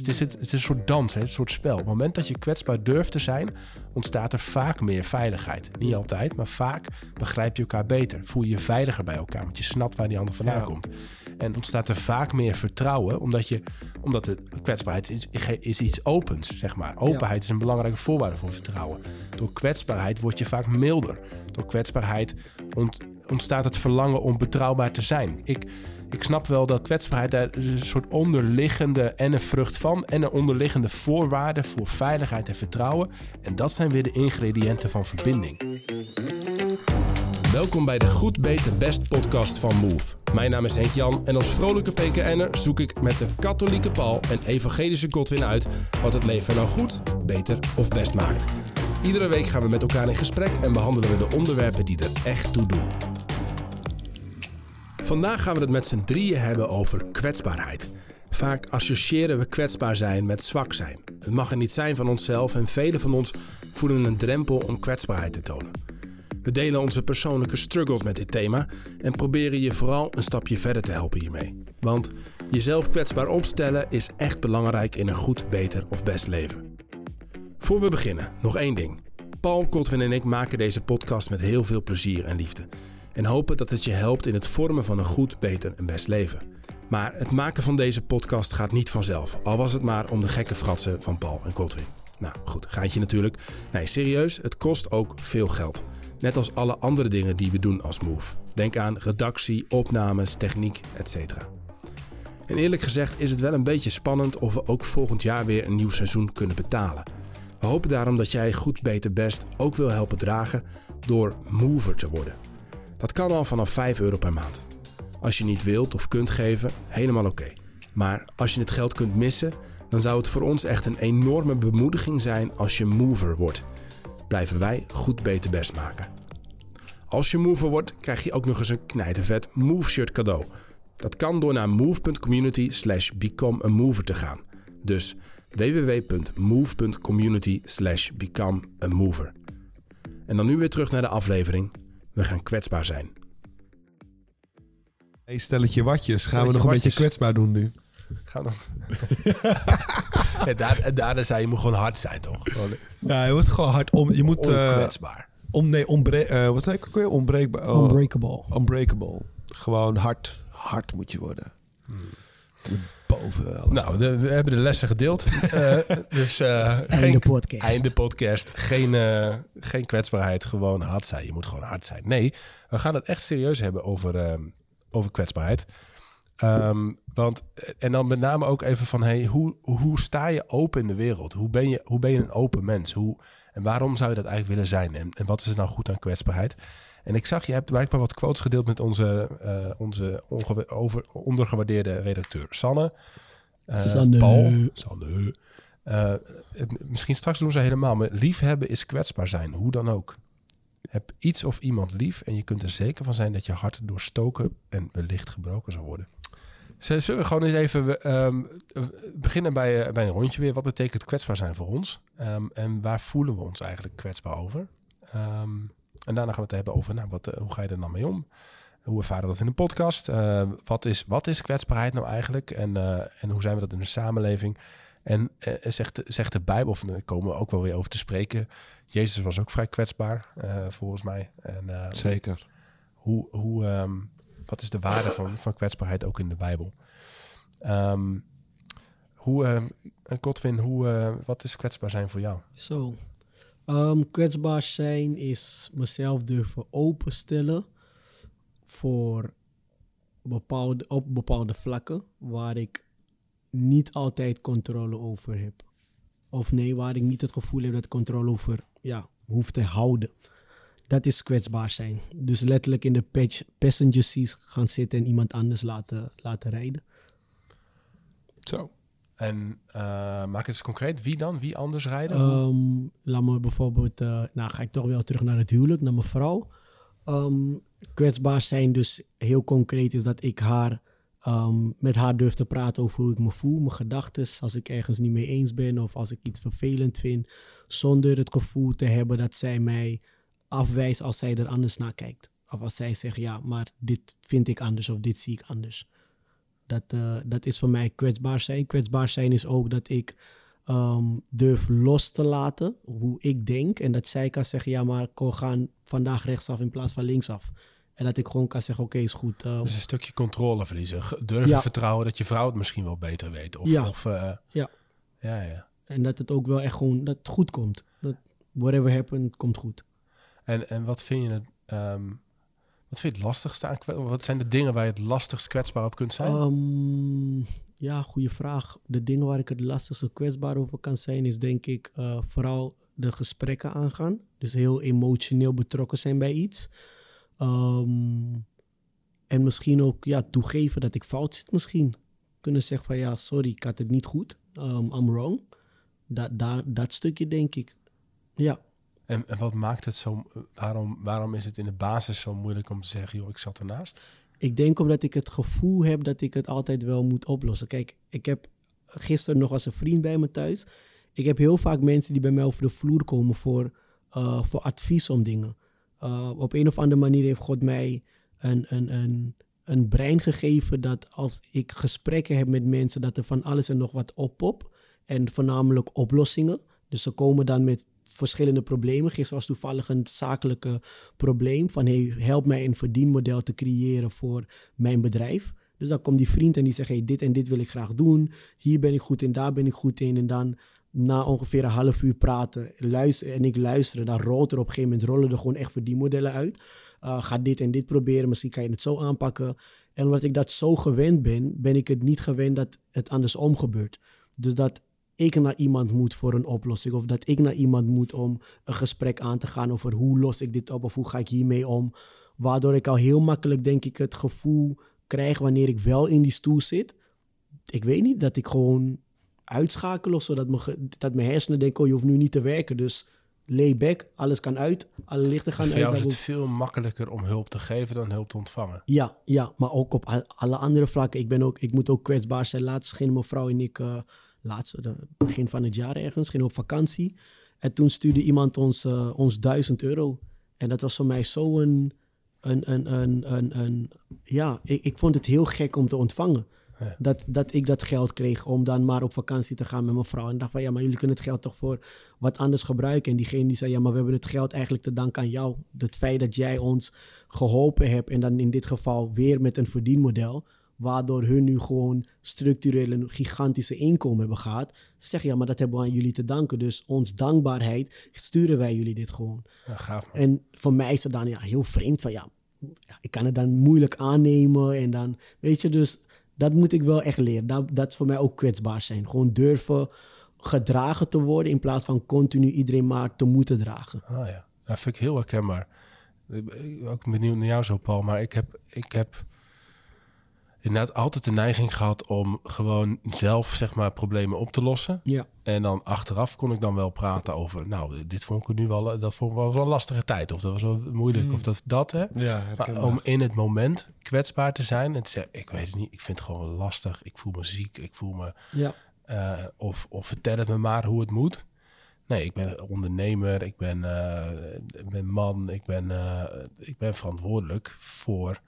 het is, het, is een soort dans, hè, een soort spel. Op het moment dat je kwetsbaar durft te zijn, ontstaat er vaak meer veiligheid. Niet altijd, maar vaak begrijp je elkaar beter. Voel je je veiliger bij elkaar, want je snapt waar die ander vandaan Ja. komt. En ontstaat er vaak meer vertrouwen, omdat, je, omdat de kwetsbaarheid is, is iets opens, zeg maar. Openheid is een belangrijke voorwaarde voor vertrouwen. Door kwetsbaarheid word je vaak milder. Door kwetsbaarheid ont- ontstaat het verlangen om betrouwbaar te zijn. Ik, ik snap wel dat kwetsbaarheid daar een soort onderliggende en een vrucht van en een onderliggende voorwaarde voor veiligheid en vertrouwen. En dat zijn weer de ingrediënten van verbinding. Welkom bij de Goed Beter Best podcast van Move. Mijn naam is Henk Jan en als vrolijke PKN'er zoek ik met de katholieke Paul en evangelische Godwin uit wat het leven nou goed, beter of best maakt. Iedere week gaan we met elkaar in gesprek en behandelen we de onderwerpen die er echt toe doen. Vandaag gaan we het met z'n drieën hebben over kwetsbaarheid. Vaak associëren we kwetsbaar zijn met zwak zijn. Het mag er niet zijn van onszelf en velen van ons voelen een drempel om kwetsbaarheid te tonen. We delen onze persoonlijke struggles met dit thema en proberen je vooral een stapje verder te helpen hiermee. Want jezelf kwetsbaar opstellen is echt belangrijk in een goed, beter of best leven. Voor we beginnen, nog één ding. Paul, Godwin en ik maken deze podcast met heel veel plezier en liefde. En hopen dat het je helpt in het vormen van een goed, beter en best leven. Maar het maken van deze podcast gaat niet vanzelf. Al was het maar om de gekke fratsen van Paul en Godwin. Nou goed, geitje natuurlijk. Nee, serieus, het kost ook veel geld. Net als alle andere dingen die we doen als Move. Denk aan redactie, opnames, techniek, etc. En eerlijk gezegd is het wel een beetje spannend of we ook volgend jaar weer een nieuw seizoen kunnen betalen. We hopen daarom dat jij goed, beter, best ook wil helpen dragen door mover te worden. Dat kan al vanaf 5 euro per maand. Als je niet wilt of kunt geven, helemaal oké. Maar als je het geld kunt missen, dan zou het voor ons echt een enorme bemoediging zijn als je mover wordt. Blijven wij goed, beter, best maken. Als je mover wordt, krijg je ook nog eens een knijtervet move shirt cadeau. Dat kan door naar move.community slash become a mover te gaan. Dus www.move.community slash become a mover. En dan nu weer terug naar de aflevering. We gaan kwetsbaar zijn. Hey, stelletje watjes. Gaan Stelletje we nog een beetje kwetsbaar doen nu? Gaan we ja, daar, en daarna zei je moet gewoon hard zijn, toch? Gewoon Ja, je moet gewoon hard om. Je moet. eh onkwetsbaar. om, nee, onbre eh, wat zei ik ook weer? Onbreekbaar. oh, Unbreakable. unbreakable. Gewoon hard. Hard moet je worden. Boven alles. Nou, de- we hebben de lessen gedeeld. Eh, dus eh, Einde geen podcast. Einde podcast. Geen, eh, geen kwetsbaarheid. Gewoon hard zijn. Je moet gewoon hard zijn. Nee, we gaan het echt serieus hebben over, ehm, over kwetsbaarheid. Ehm, want, en dan met name ook even van, hey, hoe, hoe sta je open in de wereld? Hoe ben je, hoe ben je een open mens? Hoe, en waarom zou je dat eigenlijk willen zijn? En, en wat is er nou goed aan kwetsbaarheid? En ik zag, je hebt blijkbaar wat quotes gedeeld met onze, eh, onze over, ondergewaardeerde redacteur Sanne. Eh, Sanne. Paul. Sanne. Eh, het- misschien straks doen ze helemaal. Maar liefhebben is kwetsbaar zijn. Hoe dan ook. Heb iets of iemand lief en je kunt er zeker van zijn dat je hart doorstoken en wellicht gebroken zal worden. Zullen we gewoon eens even ehm, eh, beginnen bij, bij een rondje weer. Wat betekent kwetsbaar zijn voor ons? Ehm, en waar voelen we ons eigenlijk kwetsbaar over? Ehm, en daarna gaan we het hebben over nou, wat, eh, hoe ga je er dan mee om? Hoe ervaren we dat in de podcast? Eh, wat, is, wat is kwetsbaarheid nou eigenlijk? En, eh, en hoe zijn we dat in de samenleving? En zegt, de- zegt de Bijbel, of daar komen we ook wel weer over te spreken. Jezus was ook vrij kwetsbaar, eh, volgens mij. En, eh, Zeker. hoe, hoe, ehm, wat is de waarde van, van kwetsbaarheid ook in de Bijbel? Ehm, hoe, Godwin, hoe, wat is kwetsbaar zijn voor jou? Zo. Ehm, kwetsbaar zijn is mezelf durven openstellen voor bepaalde, op bepaalde vlakken waar ik niet altijd controle over heb. Of nee, waar ik niet het gevoel heb dat ik controle over ja, hoef te houden. Dat is kwetsbaar zijn. Dus letterlijk in de patch- passenger seat gaan zitten en iemand anders laten, laten rijden. Zo. En eh, maak eens concreet. Wie dan? Wie anders rijden? Ehm, laat me bijvoorbeeld, eh, nou ga ik toch wel terug naar het huwelijk, naar mijn vrouw. Ehm, kwetsbaar zijn dus heel concreet is dat ik haar ehm, met haar durf te praten over hoe ik me voel, mijn gedachten, als ik ergens niet mee eens ben of als ik iets vervelend vind, zonder het gevoel te hebben dat zij mij afwijst als zij er anders naar kijkt. Of als zij zegt, ja, maar dit vind ik anders of dit zie ik anders. Dat, eh, dat is voor mij kwetsbaar zijn. Kwetsbaar zijn is ook dat ik ehm, durf los te laten hoe ik denk. En dat zij kan zeggen, ja, maar we gaan vandaag rechtsaf in plaats van linksaf. En dat ik gewoon kan zeggen, oké, is goed. eh, Dus een stukje controle verliezen. Durven Ja. vertrouwen dat je vrouw het misschien wel beter weet. Of, Ja. of eh, Ja. ja, ja. en dat het ook wel echt gewoon, dat het goed komt. Dat whatever happens, komt goed. En, en wat vind je het, ehm, wat vind je het lastigste aan Wat zijn de dingen waar je het lastigst kwetsbaar op kunt zijn? Ehm, ja, goede vraag. De dingen waar ik het lastigste kwetsbaar over kan zijn, is denk ik eh, vooral de gesprekken aangaan. Dus heel emotioneel betrokken zijn bij iets. Ehm, en misschien ook ja, toegeven dat ik fout zit misschien. Kunnen zeggen van ja, sorry, ik had het niet goed. Um, I'm wrong. Dat, dat, dat stukje denk ik. Ja. En, en wat maakt het zo... Waarom, waarom is het in de basis zo moeilijk om te zeggen... joh, ik zat ernaast? Ik denk omdat ik het gevoel heb dat ik het altijd wel moet oplossen. Kijk, ik heb gisteren nog als een vriend bij me thuis. Ik heb heel vaak mensen die bij mij over de vloer komen voor, eh, voor advies om dingen. Uh, op een of andere manier heeft God mij een, een, een, een brein gegeven dat als ik gesprekken heb met mensen, dat er van alles en nog wat oppop. En voornamelijk oplossingen. Dus ze komen dan met verschillende problemen. Gisteren was toevallig een zakelijke probleem van hey, help mij een verdienmodel te creëren voor mijn bedrijf. Dus dan komt die vriend en die zegt hey, dit en dit wil ik graag doen. Hier ben ik goed in, daar ben ik goed in. En dan na ongeveer een half uur praten luisteren, en ik luisteren, dan rolt er op een gegeven moment rollen er gewoon echt verdienmodellen uit. Uh, ga dit en dit proberen, misschien kan je het zo aanpakken. En omdat ik dat zo gewend ben, ben ik het niet gewend dat het andersom gebeurt. Dus dat ik naar iemand moet voor een oplossing. Of dat ik naar iemand moet om een gesprek aan te gaan over hoe los ik dit op of hoe ga ik hiermee om. Waardoor ik al heel makkelijk, denk ik, het gevoel krijg wanneer ik wel in die stoel zit. Ik weet niet, dat ik gewoon uitschakel of zo. Dat, me, dat mijn hersenen denken, oh, je hoeft nu niet te werken. Dus lay back, alles kan uit, alle lichten gaan dus uit. voor jou is het veel makkelijker om hulp te geven dan hulp te ontvangen. Ja, ja, maar ook op alle andere vlakken. Ik, ben ook, ik moet ook kwetsbaar zijn. Laatst gingen mijn vrouw en ik, uh, laatst, begin van het jaar ergens, gingen op vakantie. En toen stuurde iemand ons, uh, ons 1000 euro. En dat was voor mij zo een, een, een, een, een, een ja, ik, ik vond het heel gek om te ontvangen. Ja. Dat, dat ik dat geld kreeg om dan maar op vakantie te gaan met mijn vrouw. En dacht van ja, maar jullie kunnen het geld toch voor wat anders gebruiken. En diegene die zei ja, maar we hebben het geld eigenlijk te danken aan jou. Het feit dat jij ons geholpen hebt. En dan in dit geval weer met een verdienmodel. Waardoor hun nu gewoon structureel een gigantische inkomen hebben gehad. Ze zeggen ja, maar dat hebben we aan jullie te danken. Dus ons dankbaarheid sturen wij jullie dit gewoon. Ja, gaaf man. En voor mij is het dan ja, heel vreemd van ja, ja, ik kan het dan moeilijk aannemen. En dan, weet je, dus dat moet ik wel echt leren. Dat, dat is voor mij ook kwetsbaar zijn. Gewoon durven gedragen te worden in plaats van continu iedereen maar te moeten dragen. Ah ja, dat vind ik heel herkenbaar. Ik ben ook benieuwd naar jou zo, Paul. Maar ik heb, ik heb inderdaad altijd de neiging gehad om gewoon zelf zeg maar problemen op te lossen. Ja. En dan achteraf kon ik dan wel praten over, nou, dit vond ik nu wel, dat vond ik wel een lastige tijd. Of dat was wel moeilijk. Mm. Of dat, dat hè. Ja, maar om in het moment kwetsbaar te zijn en te zeggen, ik weet het niet, ik vind het gewoon lastig. Ik voel me ziek, ik voel me... Ja. Uh, of, of vertel het me maar hoe het moet. Nee, ik ben ondernemer, ik ben, uh, ik ben man, ik ben, uh, ik ben verantwoordelijk voor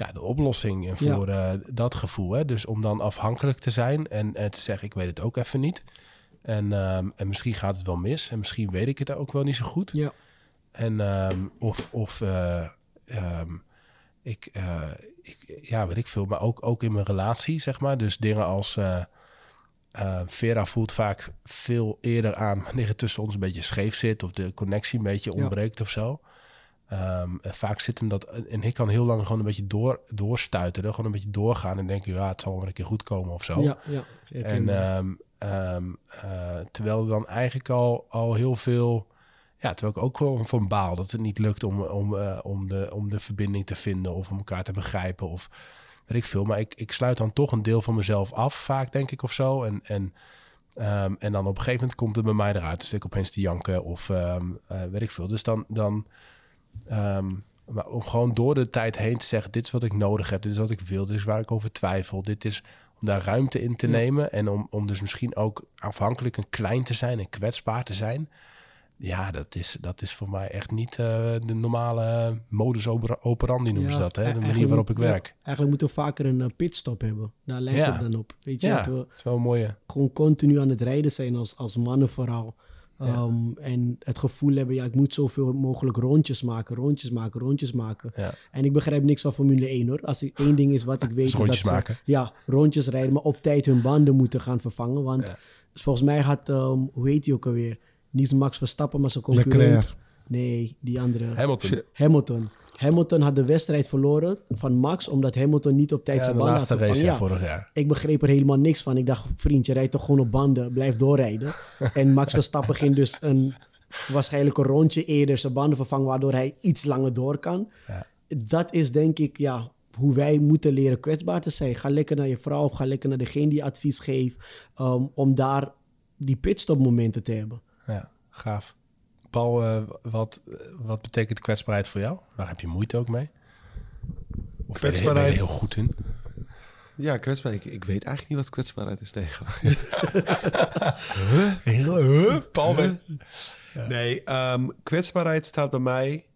ja, de oplossing voor ja. dat gevoel. Hè? Dus om dan afhankelijk te zijn en, en te zeggen, ik weet het ook even niet. En, um, en misschien gaat het wel mis en misschien weet ik het ook wel niet zo goed. Ja. En um, of, of um, ik, ik, ja, weet ik veel, maar ook, ook in mijn relatie, zeg maar. Dus dingen als... Uh, Vera voelt vaak veel eerder aan wanneer het tussen ons een beetje scheef zit of de connectie een beetje ontbreekt ja. of zo. Um, en vaak zit hem dat. En ik kan heel lang gewoon een beetje door, doorstuiteren, gewoon een beetje doorgaan en denken, ja, het zal wel een keer goed komen of zo. Ja, ja, en um, um, uh, terwijl er dan eigenlijk al, al heel veel. Ja, terwijl ik ook gewoon van baal dat het niet lukt om, om, uh, om, de, om de verbinding te vinden of om elkaar te begrijpen. Of weet ik veel. Maar ik, ik sluit dan toch een deel van mezelf af, vaak denk ik of zo. En, en, um, en dan op een gegeven moment komt het bij mij eruit. Dus ik opeens te janken of um, uh, weet ik veel. Dus dan, dan um, maar om gewoon door de tijd heen te zeggen: dit is wat ik nodig heb, dit is wat ik wil, dit is waar ik over twijfel, dit is om daar ruimte in te ja. nemen en om, om dus misschien ook afhankelijk en klein te zijn en kwetsbaar te zijn. ja, dat is, dat is voor mij echt niet eh, de normale modus opera- operandi noemen ze Ja, dat. Hè? De eigenlijk manier waarop ik ja, werk. eigenlijk moeten we vaker een eh, pitstop hebben. Daar lijkt het dan op. Weet je, Ja, dat we dat is wel een mooie. gewoon continu aan het rijden zijn als, als mannen vooral. Ehm, en het gevoel hebben, ja, ik moet zoveel mogelijk rondjes maken, rondjes maken, rondjes maken. Ja. En ik begrijp niks van Formule 1 hoor. Als er één ding is wat ik weet, is, rondjes dat ze maken. ja, rondjes rijden, maar op tijd hun banden moeten gaan vervangen. Want Ja. dus volgens mij had, ehm, hoe heet hij ook alweer? Niet Max Verstappen, maar zijn concurrent. Leclerc. Nee, die andere. Hamilton. Hamilton. Hamilton had de wedstrijd verloren van Max, omdat Hamilton niet op tijd Ja, zijn de banden laatste had race vervangen. ja, Ja. vorig jaar. Ik begreep er helemaal niks van. Ik dacht, vriend, je rijdt toch gewoon op banden, blijf doorrijden. en Max Verstappen ging dus een, waarschijnlijk een rondje eerder zijn banden vervangen, waardoor hij iets langer door kan. Ja. Dat is denk ik, ja, hoe wij moeten leren kwetsbaar te zijn. Ga lekker naar je vrouw of ga lekker naar degene die advies geeft, um, om daar die pitstop momenten te hebben. Ja, gaaf. Paul, eh, wat, wat betekent kwetsbaarheid voor jou? Waar heb je moeite ook mee? Of er- ben je er Kwetsbaarheid- heel goed in? Ja, kwetsbaarheid. Ik, ik weet eigenlijk niet wat kwetsbaarheid is tegen. Paul, Nee, ehm, kwetsbaarheid staat bij mij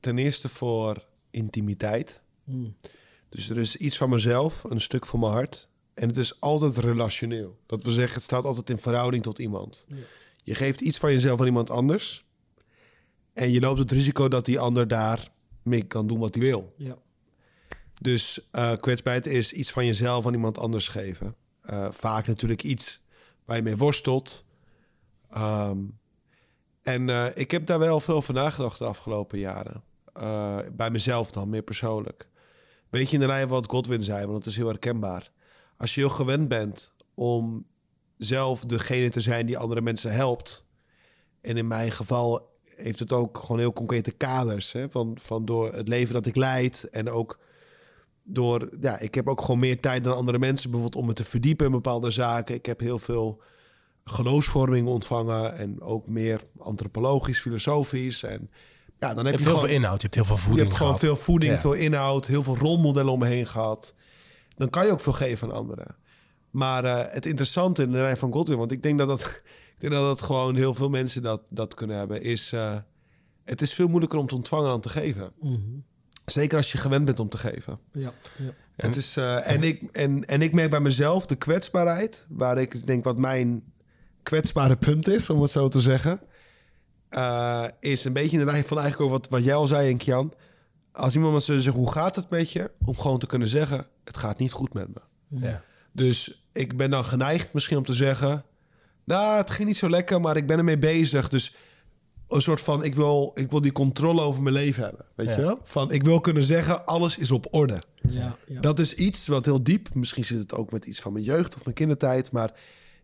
ten eerste voor intimiteit. Dus er is iets van mezelf, een stuk van mijn hart. En het is altijd relationeel. Dat wil zeggen, het staat altijd in verhouding tot iemand. Je geeft iets van jezelf aan iemand anders. En je loopt het risico dat die ander daar mee kan doen wat hij wil. Ja. Dus eh, kwetsbaarheid is iets van jezelf aan iemand anders geven. Eh, vaak natuurlijk iets waar je mee worstelt. Ehm, en eh, ik heb daar wel veel over nagedacht de afgelopen jaren. Bij mezelf dan, meer persoonlijk. Beetje in de lijn van wat Godwin zei, want het is heel herkenbaar. Als je heel gewend bent om zelf degene te zijn die andere mensen helpt. En in mijn geval heeft het ook gewoon heel concrete kaders. Hè? Van, van door het leven dat ik leid en ook door, ja, ik heb ook gewoon meer tijd dan andere mensen, bijvoorbeeld om me te verdiepen in bepaalde zaken. Ik heb heel veel geloofsvorming ontvangen en ook meer antropologisch, filosofisch. En ja, dan Je heb hebt je, heel gewoon, veel inhoud, je hebt heel veel je voeding hebt gewoon veel voeding, Ja. veel inhoud, heel veel rolmodellen om me heen gehad. Dan kan je ook veel geven aan anderen. Maar eh, het interessante in de rij van Godwin, want ik denk dat dat, ik denk dat, dat gewoon heel veel mensen dat, dat kunnen hebben, is eh, het is veel moeilijker om te ontvangen dan te geven. Zeker als je gewend bent om te geven. Ja. ja. Het is, eh, en, ik, en, en ik merk bij mezelf de kwetsbaarheid, waar ik denk wat mijn kwetsbare punt is, om het zo te zeggen, eh, is een beetje in de lijn van eigenlijk ook wat, wat jij al zei, Kian. Als iemand me zou zeggen, hoe gaat het met je? Om gewoon te kunnen zeggen, het gaat niet goed met me. Ja. Dus ik ben dan geneigd misschien om te zeggen... nou, het ging niet zo lekker, maar ik ben ermee bezig. Dus een soort van, ik wil, ik wil die controle over mijn leven hebben. Weet Ja. je wel? Van, ik wil kunnen zeggen, alles is op orde. Ja, ja. Dat is iets wat heel diep... misschien zit het ook met iets van mijn jeugd of mijn kindertijd... maar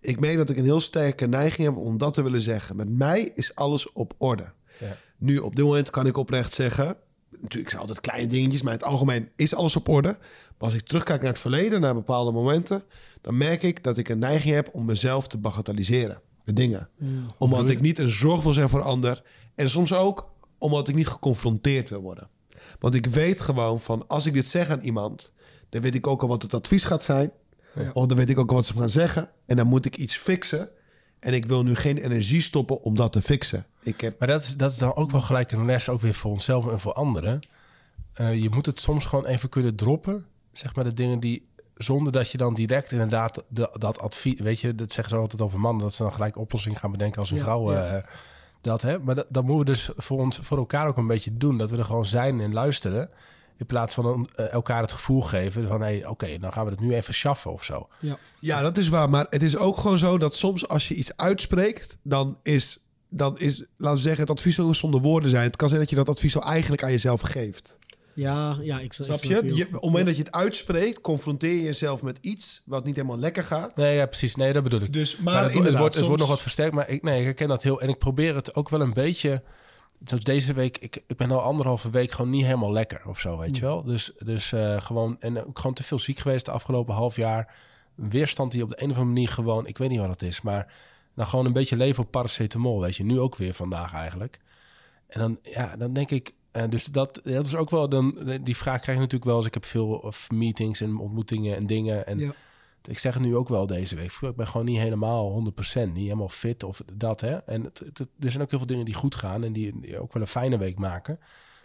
ik merk dat ik een heel sterke neiging heb om dat te willen zeggen. Met mij is alles op orde. Ja. Nu, op dit moment kan ik oprecht zeggen... natuurlijk zijn altijd kleine dingetjes... maar in het algemeen is alles op orde. Maar als ik terugkijk naar het verleden, naar bepaalde momenten... dan merk ik dat ik een neiging heb om mezelf te bagatelliseren. Met dingen. Omdat ik niet een zorg wil zijn voor ander. En soms ook omdat ik niet geconfronteerd wil worden. Want ik weet gewoon van... als ik dit zeg aan iemand... dan weet ik ook al wat het advies gaat zijn. Of dan weet ik ook al wat ze gaan zeggen. En dan moet ik iets fixen... En ik wil nu geen energie stoppen om dat te fixen. Ik heb Maar dat is, dat is dan ook wel gelijk een les, ook weer voor onszelf en voor anderen. Eh, je moet het soms gewoon even kunnen droppen. Zeg maar de dingen die, zonder dat je dan direct inderdaad de, dat advies... Weet je, dat zeggen ze altijd over mannen, dat ze dan gelijk oplossing gaan bedenken als een Ja, vrouw. ja. eh, dat, hè? Maar dat, dat moeten we dus voor, ons, voor elkaar ook een beetje doen. Dat we er gewoon zijn en luisteren. In plaats van een- eh, elkaar het gevoel geven van... hé, oké, dan gaan we het nu even schaffen of zo. ja. Ja, dat is waar. Maar het is ook gewoon zo dat soms als je iets uitspreekt, dan is, dan is laten we zeggen, het advies zal zonder woorden zijn. Het kan zijn dat je dat advies al eigenlijk aan jezelf geeft. Ja, ja, ik snap, je? je op het moment dat je het uitspreekt, confronteer je jezelf met iets wat niet helemaal lekker gaat. Nee, ja, precies. Nee, dat bedoel ik. Dus, maar, Maar, het, wordt, het wordt nog wat versterkt. Maar ik, nee, ik herken dat heel. En ik probeer het ook wel een beetje. Zoals deze week. Ik, ik ben al anderhalve week gewoon niet helemaal lekker of zo, weet je wel. Dus, dus eh, gewoon. En ook gewoon te veel ziek geweest de afgelopen half jaar. Een weerstand die op de een of andere manier gewoon. Ik weet niet wat het is. Maar nou gewoon een beetje leven op paracetamol, weet je. Nu ook weer vandaag eigenlijk. En dan, ja, dan denk ik. eh, dus dat, dat is ook wel. Dan, die vraag krijg je natuurlijk wel als ik heb veel of meetings en ontmoetingen en dingen. En Ja. Ik zeg het nu ook wel deze week. Ik ben gewoon niet helemaal 100%, niet helemaal fit of dat. Hè? En het, het, er zijn ook heel veel dingen die goed gaan en die, die ook wel een fijne week maken.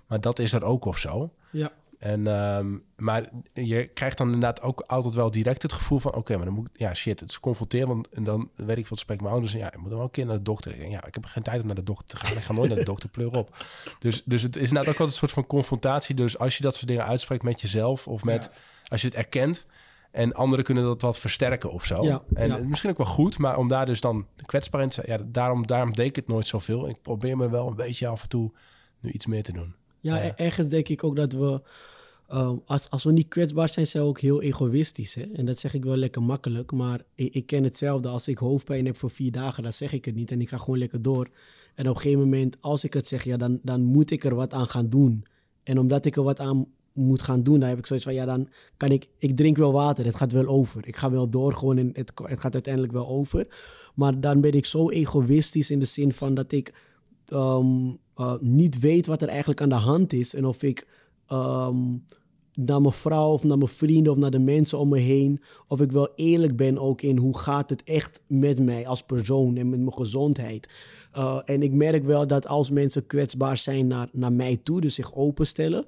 Maar dat is er ook of zo. Ja. En, ehm, maar je krijgt dan inderdaad ook altijd wel direct het gevoel van... oké, maar dan moet ik... Ja, shit, het is confronterend. En dan weet ik wat spreek mijn ouders... ja, ik moet wel een keer naar de dokter. Ik denk, ja, ik heb geen tijd om naar de dokter te gaan. Ik ga nooit naar de dokter, pleur op. Dus, dus het is inderdaad ook altijd een soort van confrontatie. Dus als je dat soort dingen uitspreekt met jezelf... of met, als je het erkent... En anderen kunnen dat wat versterken of zo. Ja, en ja. misschien ook wel goed, maar om daar dus dan kwetsbaar in te zijn... Ja, daarom, daarom deed ik het nooit zoveel. Ik probeer me wel een beetje af en toe nu iets meer te doen. Ja, e- ergens denk ik ook dat we, ehm, als, als we niet kwetsbaar zijn, zijn we ook heel egoïstisch. Hè? En dat zeg ik wel lekker makkelijk, maar ik, ik ken hetzelfde. Als ik hoofdpijn heb voor vier dagen, dan zeg ik het niet en ik ga gewoon lekker door. En op een gegeven moment, als ik het zeg, ja, dan, dan moet ik er wat aan gaan doen. En omdat ik er wat aan moet gaan doen, dan heb ik zoiets van, ja, dan kan ik, ik drink wel water, het gaat wel over. Ik ga wel door, gewoon en het, het gaat uiteindelijk wel over. Maar dan ben ik zo egoïstisch in de zin van dat ik ehm, uh, niet weet wat er eigenlijk aan de hand is. En of ik ehm, naar mijn vrouw of naar mijn vrienden of naar de mensen om me heen, of ik wel eerlijk ben ook in hoe gaat het echt met mij als persoon en met mijn gezondheid. Uh, en ik merk wel dat als mensen kwetsbaar zijn naar, naar mij toe, dus zich openstellen.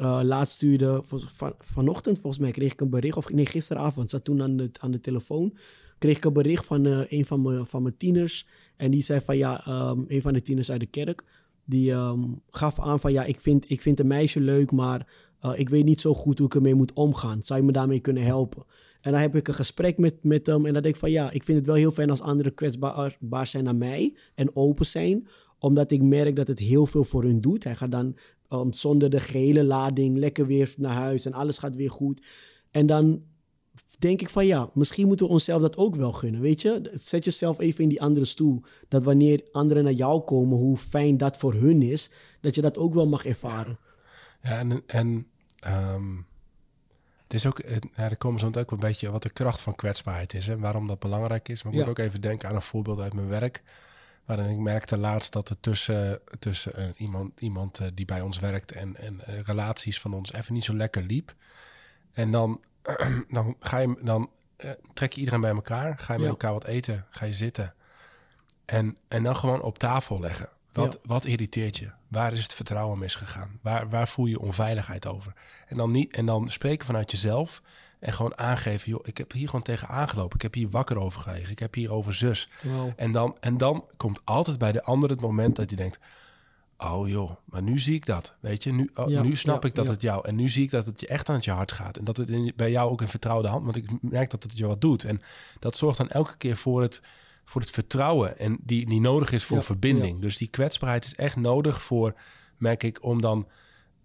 Uh, laatst stuurde, van, vanochtend volgens mij kreeg ik een bericht, of nee, gisteravond, zat toen aan de, aan de telefoon, kreeg ik een bericht van uh, een van mijn, van mijn tieners. En die zei van ja, um, een van de tieners uit de kerk, die um, gaf aan van ja, ik vind, ik vind een meisje leuk, maar uh, ik weet niet zo goed hoe ik ermee moet omgaan. Zou je me daarmee kunnen helpen? En dan heb ik een gesprek met, met hem en dan denk ik van ja, ik vind het wel heel fijn als anderen kwetsbaar zijn naar mij en open zijn. Omdat ik merk dat het heel veel voor hun doet. Hij gaat dan um, zonder de gehele lading lekker weer naar huis en alles gaat weer goed. En dan denk ik van ja, misschien moeten we onszelf dat ook wel gunnen. Weet je, zet jezelf even in die andere stoel. Dat wanneer anderen naar jou komen, hoe fijn dat voor hun is, dat je dat ook wel mag ervaren. Ja, en, en um, het is ook, ja, er komen zo ook een beetje wat de kracht van kwetsbaarheid is en waarom dat belangrijk is. Maar ik ja. moet ook even denken aan een voorbeeld uit mijn werk. Waarin ik merkte laatst dat er tussen, tussen uh, iemand, iemand uh, die bij ons werkt en, en uh, relaties van ons even niet zo lekker liep. En dan dan, ga je, dan trek je iedereen bij elkaar. Ga je met ja. elkaar wat eten. Ga je zitten. En, en dan gewoon op tafel leggen. Wat, ja. wat irriteert je? Waar is het vertrouwen misgegaan? Waar, waar voel je onveiligheid over? En dan, niet, en dan spreken vanuit jezelf. En gewoon aangeven, joh, ik heb hier gewoon tegen aangelopen. Ik heb hier wakker over gelegen. Ik heb hier over zus. Wow. En, dan, en dan komt altijd bij de ander het moment dat je denkt... Oh joh, maar nu zie ik dat. Weet je, nu, oh, ja, nu snap ja, ik dat het jou. En nu zie ik dat het je echt aan het je hart gaat. En dat het in, bij jou ook een vertrouwde hand. Want ik merk dat het je wat doet. En dat zorgt dan elke keer voor het, voor het vertrouwen. En die, die nodig is voor verbinding. Dus die kwetsbaarheid is echt nodig voor, merk ik, om dan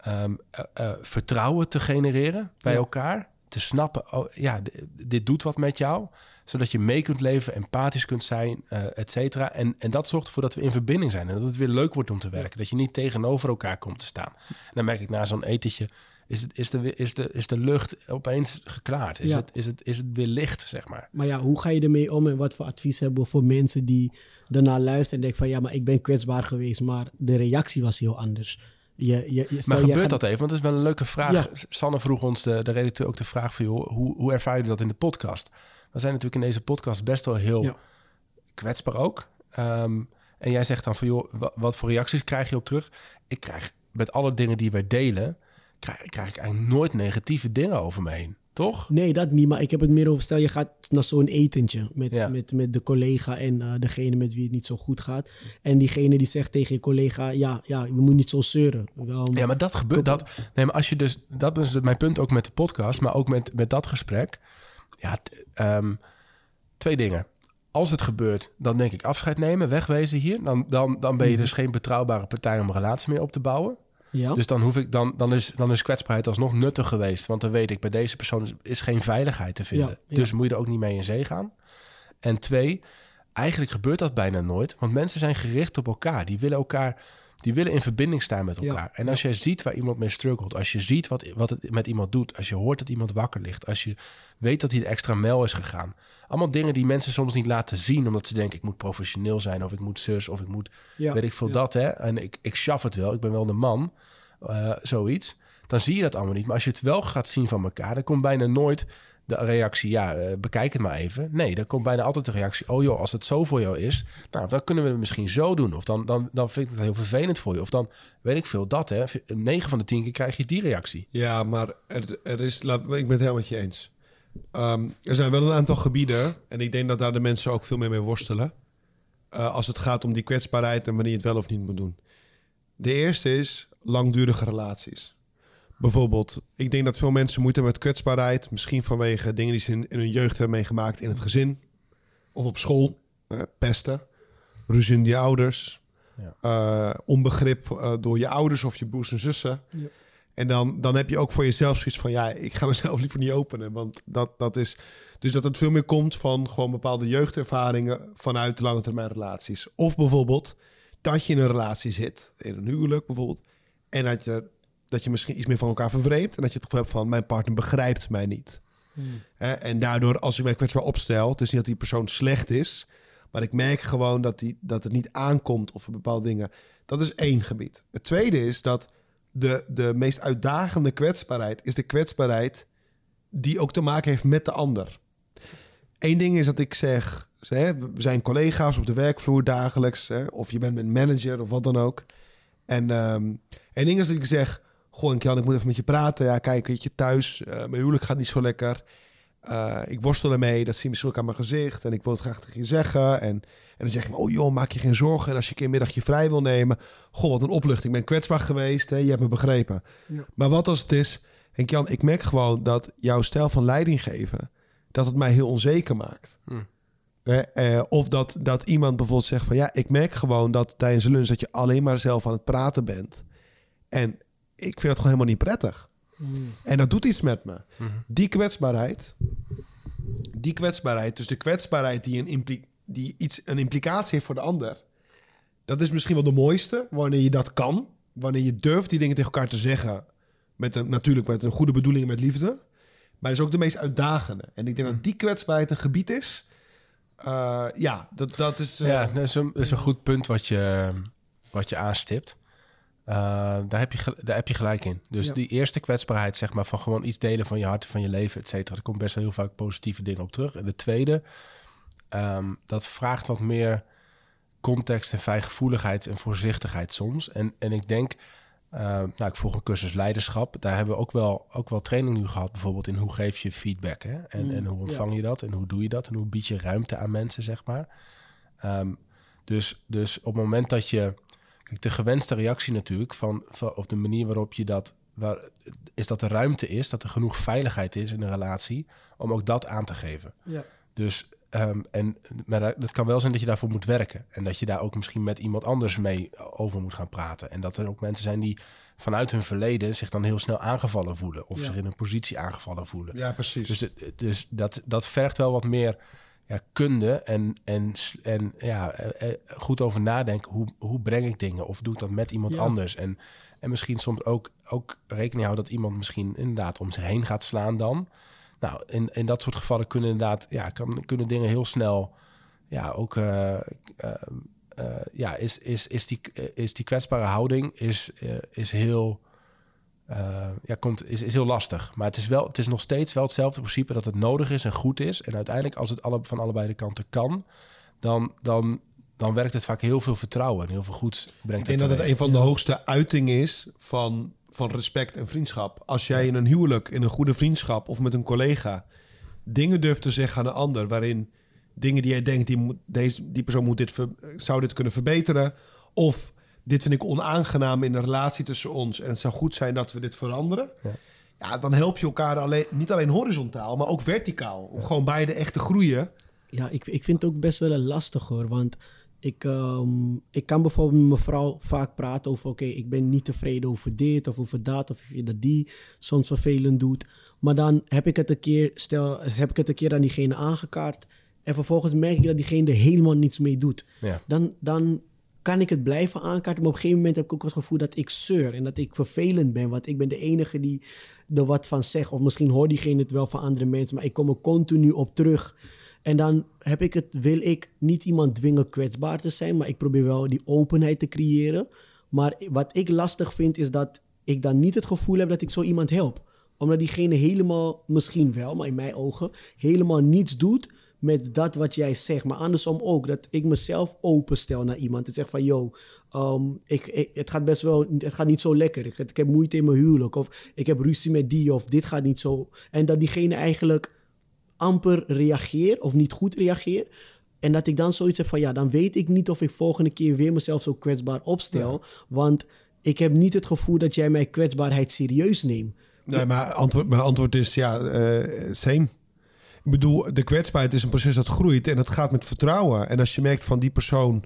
um, uh, uh, vertrouwen te genereren bij elkaar. Te snappen, oh, ja, dit doet wat met jou. Zodat je mee kunt leven, empathisch kunt zijn, uh, et cetera. En, en dat zorgt ervoor dat we in verbinding zijn. En dat het weer leuk wordt om te werken. Dat je niet tegenover elkaar komt te staan. En dan merk ik na zo'n etentje... Is, het, is, de, is, de, is de lucht opeens geklaard? Is, Ja. het, is, het, is het weer licht, zeg maar? Maar ja, hoe ga je ermee om en wat voor advies hebben we voor mensen die daarna luisteren en denken van ja, maar ik ben kwetsbaar geweest, maar de reactie was heel anders. Je, je, je, stel, Maar gebeurt gaat- dat even? Want dat is wel een leuke vraag. Ja. Sanne vroeg ons, de, de redacteur, ook de vraag van... Joh, hoe, hoe ervaar je dat in de podcast? We zijn natuurlijk in deze podcast best wel heel Ja. kwetsbaar ook. Ehm, en jij zegt dan van, joh, wa- wat voor reacties krijg je op terug? Ik krijg met alle dingen die wij delen... krijg, krijg ik eigenlijk nooit negatieve dingen over me heen. Toch? Nee, dat niet. Maar ik heb het meer over, stel je gaat naar zo'n etentje met, Ja. met, met de collega en eh, degene met wie het niet zo goed gaat. En diegene die zegt tegen je collega, ja, ja we moeten niet zo zeuren. Ja, maar dat gebeurt. Dat, nee, maar als je dus, dat is mijn punt ook met de podcast, maar ook met, met dat gesprek. Ja, ehm, twee dingen. Als het gebeurt, dan denk ik afscheid nemen, wegwezen hier. Dan, dan, dan ben je dus geen betrouwbare partij om een relatie meer op te bouwen. Ja? Dus dan, hoef ik, dan, dan, is, dan is kwetsbaarheid alsnog nuttig geweest. Want dan weet ik, bij deze persoon is, geen veiligheid te vinden. Ja. Dus moet je er ook niet mee in zee gaan. En twee, eigenlijk gebeurt dat bijna nooit. Want mensen zijn gericht op elkaar. Die willen elkaar, die willen in verbinding staan met Ja, elkaar. En als jij ziet waar iemand mee struggelt, als je ziet wat, wat het met iemand doet, als je hoort dat iemand wakker ligt, als je weet dat hij de extra mijl is gegaan. Allemaal dingen die mensen soms niet laten zien, omdat ze denken, ik moet professioneel zijn, of ik moet zus, of ik moet, Ja, weet ik veel ja. dat, hè. En ik, ik schaff het wel, ik ben wel de man, eh, zoiets. Dan zie je dat allemaal niet. Maar als je het wel gaat zien van elkaar, dan komt bijna nooit de reactie, ja, eh, bekijk het maar even. Nee, dan komt bijna altijd de reactie, oh joh, als het zo voor jou is, nou, dan kunnen we het misschien zo doen. Of dan, dan, dan vind ik het heel vervelend voor je. Of dan weet ik veel dat, hè. 9 van de 10 keer krijg je die reactie. Ja, maar er, is, laat, ik ben het helemaal met je eens. Ehm, er zijn wel een aantal gebieden, en ik denk dat daar de mensen ook veel meer mee worstelen. Uh, als het gaat om die kwetsbaarheid en wanneer je het wel of niet moet doen. De eerste is langdurige relaties. Bijvoorbeeld, ik denk dat veel mensen moeite hebben met kwetsbaarheid. Misschien vanwege dingen die ze in, in hun jeugd hebben meegemaakt in het gezin of op school. Uh, pesten, ruzie in je ouders, ja. uh, onbegrip uh, door je ouders of je broers en zussen. Ja. En dan, dan heb je ook voor jezelf zoiets van... ja, ik ga mezelf liever niet openen. Want dat, dat is... Dus dat het veel meer komt van gewoon bepaalde jeugdervaringen... vanuit lange termijn relaties. Of bijvoorbeeld dat je in een relatie zit, in een huwelijk bijvoorbeeld... en dat je, dat je misschien iets meer van elkaar vervreemdt... en dat je het gevoel hebt van mijn partner begrijpt mij niet. Hmm. En daardoor, als ik mij kwetsbaar opstel... het is niet dat die persoon slecht is... maar ik merk gewoon dat, die, dat het niet aankomt of bepaalde dingen. Dat is één gebied. Het tweede is dat de, de meest uitdagende kwetsbaarheid is de kwetsbaarheid die ook te maken heeft met de ander. Eén ding is dat ik zeg, we zijn collega's op de werkvloer dagelijks, of je bent mijn manager of wat dan ook. En um, één ding is dat ik zeg, goh, Jan, ik moet even met je praten. Ja, kijk, weet je, thuis, uh, mijn huwelijk gaat niet zo lekker. Uh, ik worstel ermee, dat zie je misschien ook aan mijn gezicht. En ik wil het graag tegen je zeggen. En en dan zeg je, oh joh, maak je geen zorgen. En als je een keer een middagje vrij wil nemen. Goh, wat een opluchting. Ik ben kwetsbaar geweest. Hè? Je hebt me begrepen. Ja. Maar wat als het is... En Jan, ik merk gewoon dat jouw stijl van leiding geven... dat het mij heel onzeker maakt. Hm. Eh, of dat, dat iemand bijvoorbeeld zegt van... ja, ik merk gewoon dat tijdens een lunch... dat je alleen maar zelf aan het praten bent. En ik vind dat gewoon helemaal niet prettig. Hm. En dat doet iets met me. Hm. Die kwetsbaarheid... Die kwetsbaarheid, dus de kwetsbaarheid die een implicatie die iets, een implicatie heeft voor de ander. Dat is misschien wel de mooiste, wanneer je dat kan. Wanneer je durft die dingen tegen elkaar te zeggen. Met een, natuurlijk met een goede bedoeling met liefde. Maar is ook de meest uitdagende. En ik denk dat die kwetsbaarheid een gebied is. Uh, ja, dat, dat is... Uh... Ja, dat is, een, dat is een goed punt wat je, wat je aanstipt. Uh, daar, heb je, daar heb je gelijk in. Dus die eerste kwetsbaarheid, zeg maar, van gewoon iets delen van je hart, van je leven, et cetera. Er komt best wel heel vaak positieve dingen op terug. En de tweede Ehm, dat vraagt wat meer context en fijngevoeligheid en voorzichtigheid soms. En, en ik denk, uh, nou, ik volg een cursus leiderschap. Daar hebben we ook wel, ook wel training nu gehad, bijvoorbeeld in hoe geef je feedback. Hè? En, mm, en hoe ontvang je dat? En hoe doe je dat? En hoe bied je ruimte aan mensen, zeg maar. Ehm, dus, dus op het moment dat je. Kijk, de gewenste reactie natuurlijk, van, van, of de manier waarop je dat. Waar, is dat er ruimte is, dat er genoeg veiligheid is in een relatie om ook dat aan te geven. Ja. Dus Um, en, maar dat kan wel zijn dat je daarvoor moet werken. En dat je daar ook misschien met iemand anders mee over moet gaan praten. En dat er ook mensen zijn die vanuit hun verleden zich dan heel snel aangevallen voelen. Of zich in een positie aangevallen voelen. Ja, precies. Dus, dus dat, dat vergt wel wat meer ja, kunde en, en, en ja, eh, eh, goed over nadenken. Hoe, hoe breng ik dingen? Of doe ik dat met iemand anders? En, en misschien soms ook, ook rekening houden dat iemand misschien inderdaad om zich heen gaat slaan dan. Nou, in, in dat soort gevallen kunnen inderdaad, ja, kan, kunnen dingen heel snel, ja, ook, uh, uh, uh, ja, is, is, is, die, is die kwetsbare houding is, is heel, ja, komt, is, is heel lastig. Maar het is, wel, het is nog steeds wel hetzelfde principe dat het nodig is en goed is. En uiteindelijk, als het alle, van allebei de kanten kan, dan, dan, dan werkt het vaak heel veel vertrouwen en heel veel goeds brengt. Ik denk dat het een van de hoogste uitingen is van van respect en vriendschap. Als jij in een huwelijk, in een goede vriendschap of met een collega dingen durft te zeggen aan een ander, waarin dingen die jij denkt, die, moet, deze, die persoon moet dit zou dit kunnen verbeteren. Of dit vind ik onaangenaam in de relatie tussen ons en het zou goed zijn dat we dit veranderen. Ja, ja dan help je elkaar alleen, niet alleen horizontaal, maar ook verticaal. Om gewoon beide echt te groeien. Ja, ik, ik vind het ook best wel lastig hoor. Want ik, um, ik kan bijvoorbeeld met mijn vrouw vaak praten over: oké, ik ben niet tevreden over dit of over dat, of je dat die soms vervelend doet. Maar dan heb ik het een keer, stel, heb ik het een keer aan diegene aangekaart. En vervolgens merk ik dat diegene er helemaal niets mee doet. Ja. Dan, dan kan ik het blijven aankaarten. Maar op een gegeven moment heb ik ook het gevoel dat ik zeur en dat ik vervelend ben. Want ik ben de enige die er wat van zegt. Of misschien hoort diegene het wel van andere mensen. Maar ik kom er continu op terug. En dan heb ik het, wil ik niet iemand dwingen kwetsbaar te zijn, maar ik probeer wel die openheid te creëren. Maar wat ik lastig vind is dat ik dan niet het gevoel heb dat ik zo iemand help. Omdat diegene helemaal, misschien wel, maar in mijn ogen, helemaal niets doet met dat wat jij zegt. Maar andersom ook, dat ik mezelf openstel naar iemand. En zeg van, yo, ehm, ik, ik- het gaat best wel, het gaat niet zo lekker. Ik, ik heb moeite in mijn huwelijk. Of ik heb ruzie met die, of dit gaat niet zo. En dat diegene eigenlijk amper reageert of niet goed reageert. En dat ik dan zoiets heb van ja, dan weet ik niet of ik volgende keer weer mezelf zo kwetsbaar opstel. Want ik heb niet het gevoel dat jij mijn kwetsbaarheid serieus neemt. Nee, maar antwoord, mijn antwoord is ja, eh same. Ik bedoel, de kwetsbaarheid is een proces dat groeit en dat gaat met vertrouwen. En als je merkt van die persoon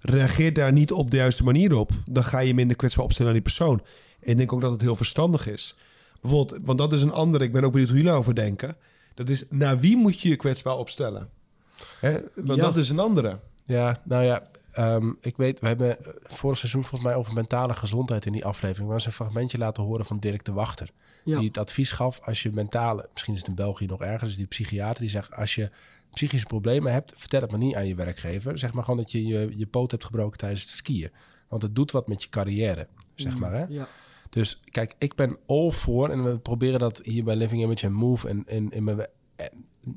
reageert daar niet op de juiste manier op, dan ga je minder kwetsbaar opstellen naar die persoon. En ik denk ook dat het heel verstandig is. Bijvoorbeeld, want dat is een andere, ik ben ook benieuwd hoe jullie over denken. Dat is, naar wie moet je je kwetsbaar opstellen? Hè? Want Ja. dat is een andere. Ja, nou ja, ehm, ik weet, we hebben eh, vorig seizoen volgens mij over mentale gezondheid in die aflevering. We hebben een fragmentje laten horen van Dirk de Wachter. Ja. Die het advies gaf als je mentale, misschien is het in België nog erger, dus die psychiater die zegt als je psychische problemen hebt, vertel het maar niet aan je werkgever. Zeg maar gewoon dat je je, je poot hebt gebroken tijdens het skiën. Want het doet wat met je carrière, zeg maar. Hè? Ja. Dus kijk, ik ben all voor en we proberen dat hier bij Living Image and Move en in, in mijn,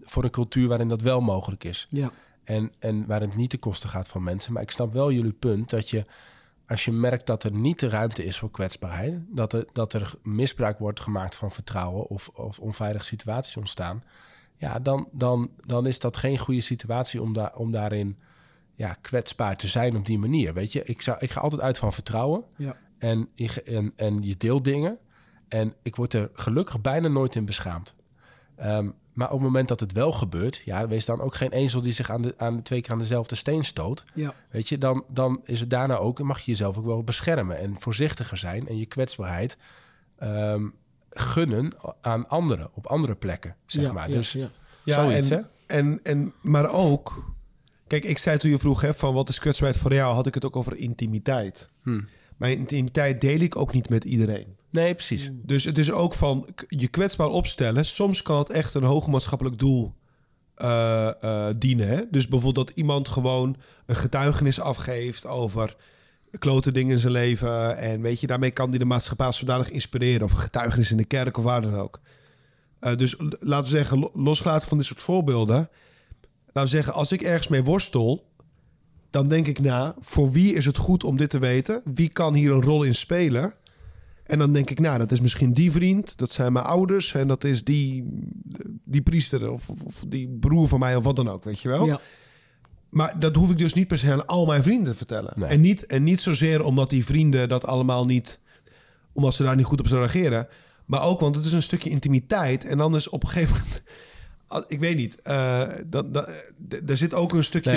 voor een cultuur waarin dat wel mogelijk is. Ja. En, en waarin het niet ten koste gaat van mensen. Maar ik snap wel jullie punt dat je, als je merkt dat er niet de ruimte is voor kwetsbaarheid, dat er, dat er misbruik wordt gemaakt van vertrouwen of, of onveilige situaties ontstaan, ja, dan, dan, dan is dat geen goede situatie om, daar om daarin ja, kwetsbaar te zijn op die manier. Weet je, ik, zou, ik ga altijd uit van vertrouwen Ja. en, je- en, en je deelt dingen. En ik word er gelukkig bijna nooit in beschaamd. Ehm, maar op het moment dat het wel gebeurt, ja, wees dan ook geen ezel die zich aan de, aan de twee keer aan dezelfde steen stoot. Ja. Weet je, dan, dan is het daarna ook, mag je jezelf ook wel beschermen en voorzichtiger zijn en je kwetsbaarheid ehm, gunnen aan anderen op andere plekken, zeg Ja, maar. ja, dus ja. Ja, zoiets, hè? en, en, en, maar ook... Kijk, ik zei toen je vroeg hè, van wat is kwetsbaarheid voor jou... had ik het ook over intimiteit. Hmm. Maar intimiteit deel ik ook niet met iedereen. Nee, precies. Dus het is ook van je kwetsbaar opstellen. Soms kan het echt een hoog maatschappelijk doel eh, eh, dienen. Hè? Dus bijvoorbeeld dat iemand gewoon een getuigenis afgeeft over klote dingen in zijn leven. En weet je, daarmee kan die de maatschappij zodanig inspireren. Of een getuigenis in de kerk of waar dan ook. Eh, dus laten we zeggen, lo- losgelaten van dit soort voorbeelden. Laten we zeggen, als ik ergens mee worstel, dan denk ik na, voor wie is het goed om dit te weten? Wie kan hier een rol in spelen? En dan denk ik, nou, dat is misschien die vriend, dat zijn mijn ouders en dat is die, die priester of, of, of die broer van mij of wat dan ook, weet je wel? Ja. Maar dat hoef ik dus niet per se aan al mijn vrienden te vertellen. Nee. En, niet, en niet zozeer omdat die vrienden dat allemaal niet, omdat ze daar niet goed op zullen reageren, maar ook want het is een stukje intimiteit en dan is op een gegeven moment, ik weet niet, eh dat, er zit ook een stukje,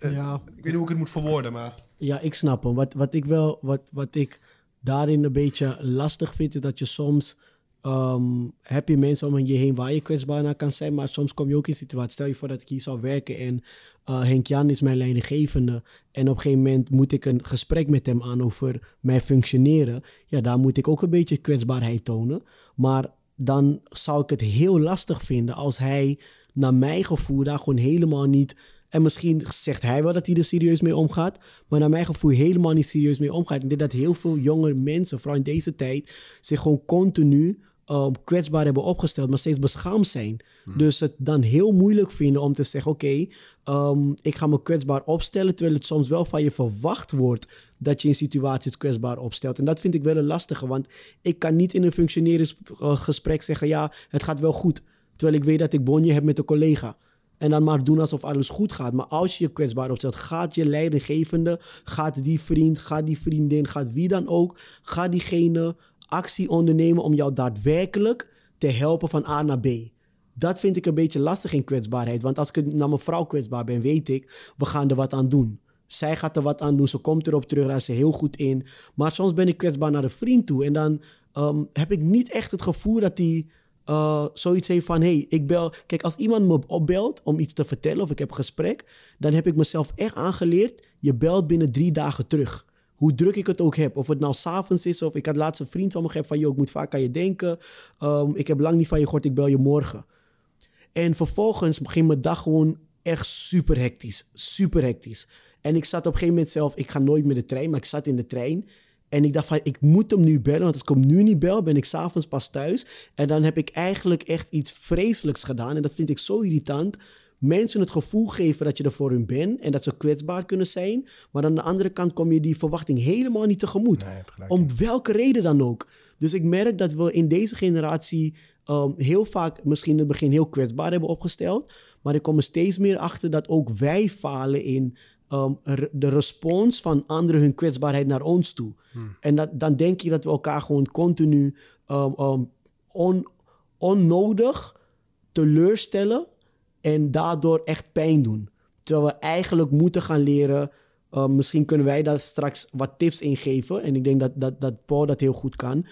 Nee, ja. ik weet niet hoe ik het moet verwoorden, maar Ja, ik snap hem. Wat, wat ik wel, wat, wat ik daarin een beetje lastig vind, is dat je soms ehm, heb je mensen om je heen waar je kwetsbaar naar kan zijn, maar soms kom je ook in situaties. Stel je voor dat ik hier zou werken en eh, Henk Jan is mijn leidinggevende en op een gegeven moment moet ik een gesprek met hem aan over mijn functioneren. Ja, daar moet ik ook een beetje kwetsbaarheid tonen. Maar dan zou ik het heel lastig vinden als hij naar mijn gevoel daar gewoon helemaal niet en misschien zegt hij wel dat hij er serieus mee omgaat. Maar naar mijn gevoel helemaal niet serieus mee omgaat. Ik denk dat heel veel jongere mensen, vooral in deze tijd, zich gewoon continu um, kwetsbaar hebben opgesteld, maar steeds beschaamd zijn. Dus het dan heel moeilijk vinden om te zeggen: Oké, um, ik ga me kwetsbaar opstellen. Terwijl het soms wel van je verwacht wordt dat je in situaties kwetsbaar opstelt. En dat vind ik wel een lastige, want ik kan niet in een functioneringsgesprek zeggen: Ja, het gaat wel goed. Terwijl ik weet dat ik bonje heb met een collega. En dan maar doen alsof alles goed gaat. Maar als je je kwetsbaar opstelt, gaat je leidinggevende, gaat die vriend, gaat die vriendin, gaat wie dan ook, gaat diegene actie ondernemen om jou daadwerkelijk te helpen van A naar B. Dat vind ik een beetje lastig in kwetsbaarheid. Want als ik naar mijn vrouw kwetsbaar ben, weet ik, we gaan er wat aan doen. Zij gaat er wat aan doen, ze komt erop terug, daar is ze heel goed in. Maar soms ben ik kwetsbaar naar een vriend toe. En dan um, heb ik niet echt het gevoel dat die uh, zoiets heeft van: hey, ik bel. Kijk, als iemand me opbelt om iets te vertellen of ik heb een gesprek, dan heb ik mezelf echt aangeleerd: je belt binnen drie dagen terug. Hoe druk ik het ook heb. Of het nou s'avonds is of ik had laatst een vriend van me gehad van: joh, ik moet vaak aan je denken. Um, ik heb lang niet van je gehoord, ik bel je morgen. En vervolgens ging mijn dag gewoon echt super hectisch. Super hectisch. En ik zat op een gegeven moment zelf, ik ga nooit met de trein, maar ik zat in de trein. En ik dacht van, ik moet hem nu bellen. Want als ik hem nu niet bel, ben ik s'avonds pas thuis. En dan heb ik eigenlijk echt iets vreselijks gedaan. En dat vind ik zo irritant. Mensen het gevoel geven dat je er voor hun bent. En dat ze kwetsbaar kunnen zijn. Maar aan de andere kant kom je die verwachting helemaal niet tegemoet. Nee. Om welke reden dan ook. Dus ik merk dat we in deze generatie ehm, heel vaak misschien in het begin heel kwetsbaar hebben opgesteld. Maar ik kom er steeds meer achter dat ook wij falen in ehm, de respons van anderen hun kwetsbaarheid naar ons toe. En dat, dan denk je dat we elkaar gewoon continu ehm, ehm, on, onnodig teleurstellen en daardoor echt pijn doen. Terwijl we eigenlijk moeten gaan leren. misschien kunnen wij daar straks wat tips in geven. En ik denk dat, dat, dat Paul dat heel goed kan.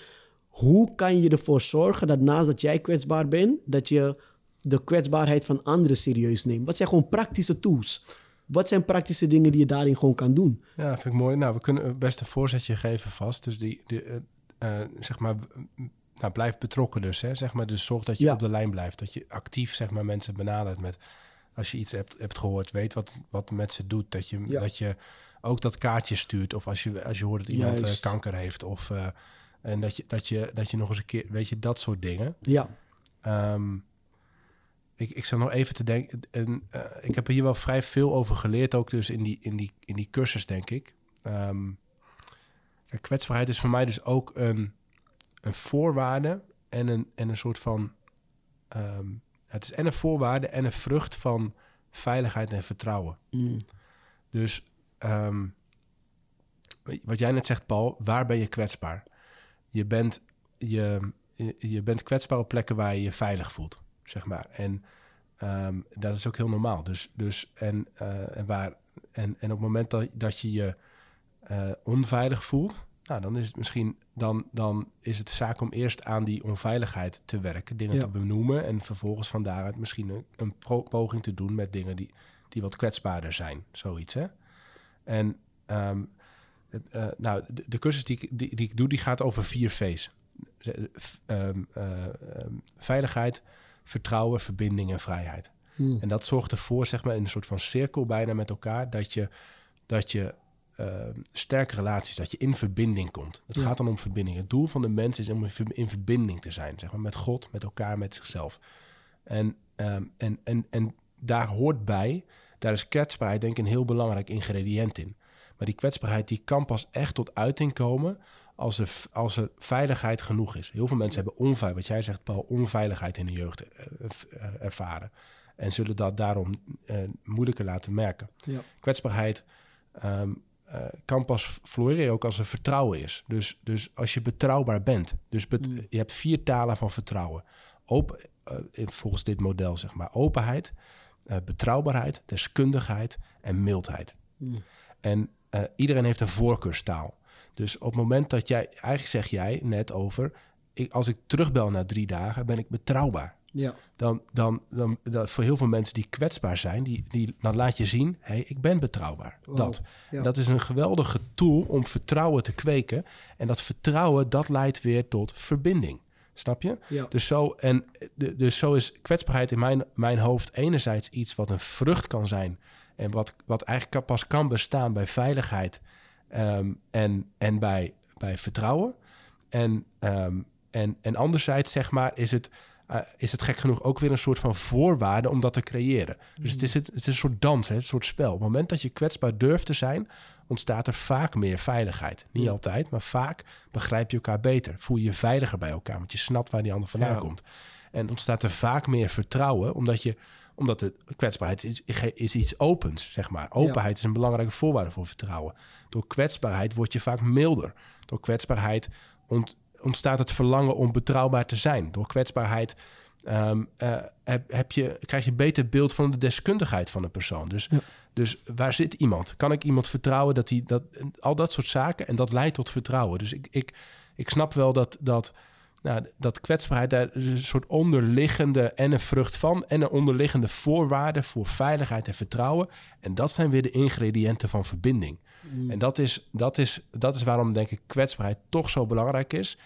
Hoe kan je ervoor zorgen dat naast dat jij kwetsbaar bent, dat je de kwetsbaarheid van anderen serieus neemt? Wat zijn gewoon praktische tools? Wat zijn praktische dingen die je daarin gewoon kan doen? Ja, vind ik mooi. Nou, we kunnen best een voorzetje geven vast. Dus die, die eh, eh, zeg maar, nou, blijf betrokken dus. Hè? Zeg maar, dus zorg dat je Ja. op de lijn blijft. Dat je actief zeg maar, mensen benadert met... Als je iets hebt, hebt gehoord, weet wat, wat met ze doet. Dat je, Ja. dat je ook dat kaartje stuurt. Of als je, als je hoort dat iemand eh, Juist. kanker heeft. Of, en dat je, dat, je, dat je nog eens een keer... Weet je, dat soort dingen. Ja, Ehm, ik, ik zou nog even te denken. En, eh, ik heb hier wel vrij veel over geleerd, ook dus in die, in die, in die cursus, denk ik. Kijk, kwetsbaarheid is voor mij dus ook een, een voorwaarde en een, en een soort van. ehm, het is en een voorwaarde en een vrucht van veiligheid en vertrouwen. Mm. Dus ehm, wat jij net zegt, Paul, waar ben je kwetsbaar? Je bent, je, je, je bent kwetsbaar op plekken waar je je veilig voelt, zeg maar. En ehm, dat is ook heel normaal. Dus, dus en, eh, en, waar, en, en op het moment dat, dat je je eh, onveilig voelt, nou, dan is het misschien dan, dan is het zaak om eerst aan die onveiligheid te werken, dingen Ja. te benoemen en vervolgens van daaruit misschien een, een poging te doen met dingen die, die wat kwetsbaarder zijn, zoiets. Hè? En ehm, het, eh, nou, de, de cursus die ik, die, die ik doe, die gaat over vier V's. Eh, ehm, eh, ehm, veiligheid, vertrouwen, verbinding en vrijheid. En dat zorgt ervoor, zeg maar, in een soort van cirkel bijna met elkaar, dat je, dat je ehm, sterke relaties, dat je in verbinding komt. Het Ja. gaat dan om verbinding. Het doel van de mens is om in verbinding te zijn, zeg maar, met God, met elkaar, met zichzelf. En, ehm, en, en, en daar hoort bij, daar is kwetsbaarheid denk ik een heel belangrijk ingrediënt in. Maar die kwetsbaarheid die kan pas echt tot uiting komen als er, als er veiligheid genoeg is. Heel veel mensen hebben onveilig, wat jij zegt Paul, onveiligheid in de jeugd eh, eh, ervaren. En zullen dat daarom eh, moeilijker laten merken. ja. Kwetsbaarheid ehm, eh, kan pas floreren ook als er vertrouwen is. Dus, dus als je betrouwbaar bent. Dus bet- je hebt vier talen van vertrouwen. Open, eh, volgens dit model zeg maar. Openheid, eh, betrouwbaarheid, deskundigheid en mildheid. En eh, iedereen heeft een voorkeurstaal. Dus op het moment dat jij, eigenlijk zeg jij net over, ik, als ik terugbel na drie dagen, ben ik betrouwbaar. Ja. Dan, dan, dan, voor heel veel mensen die kwetsbaar zijn, die, die, dan laat je zien, hé, hey, ik ben betrouwbaar. Wow, Dat. ja. Dat is een geweldige tool om vertrouwen te kweken. En dat vertrouwen, dat leidt weer tot verbinding. Snap je? Ja. Dus, zo, en, dus zo is kwetsbaarheid in mijn, mijn hoofd enerzijds iets wat een vrucht kan zijn. En wat, wat eigenlijk pas kan bestaan bij veiligheid ehm, en, en bij, bij vertrouwen. En, ehm, en, en anderzijds, zeg maar, is het, eh, is het gek genoeg ook weer een soort van voorwaarde om dat te creëren. Dus het, is het, het is een soort dans, hè, een soort spel. Op het moment dat je kwetsbaar durft te zijn, ontstaat er vaak meer veiligheid. Niet altijd, maar vaak begrijp je elkaar beter. Voel je je veiliger bij elkaar, want je snapt waar die ander vandaan Ja. komt. En ontstaat er vaak meer vertrouwen, omdat je omdat de kwetsbaarheid is, is iets opens, zeg maar. Openheid is een belangrijke voorwaarde voor vertrouwen. Door kwetsbaarheid word je vaak milder. Door kwetsbaarheid ont- ontstaat het verlangen om betrouwbaar te zijn. Door kwetsbaarheid eh, heb, heb je, krijg je een beter beeld van de deskundigheid van een persoon. Dus, dus waar zit iemand? Kan ik iemand vertrouwen dat hij dat al dat soort zaken en dat leidt tot vertrouwen. Dus ik, ik, ik snap wel dat, dat, nou, dat kwetsbaarheid daar is een soort onderliggende en een vrucht van en een onderliggende voorwaarde voor veiligheid en vertrouwen. En dat zijn weer de ingrediënten van verbinding. En dat is, dat, is, dat is waarom denk ik kwetsbaarheid toch zo belangrijk is.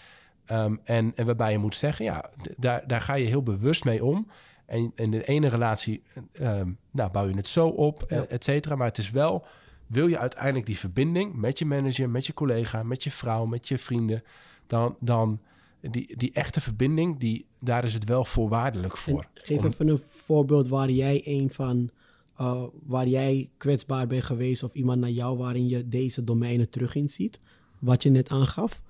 Ehm, en, en waarbij je moet zeggen, ja, daar, daar ga je heel bewust mee om. En in de ene relatie ehm, nou, bouw je het zo op, Ja. et cetera. Maar het is wel wil je uiteindelijk die verbinding met je manager, met je collega, met je vrouw, met je vrienden, dan, dan die, die echte verbinding, die, daar is het wel voorwaardelijk voor. En geef Om- even een voorbeeld waar jij een van, uh, waar jij kwetsbaar bent geweest of iemand naar jou waarin je deze domeinen terug in ziet. Wat je net aangaf.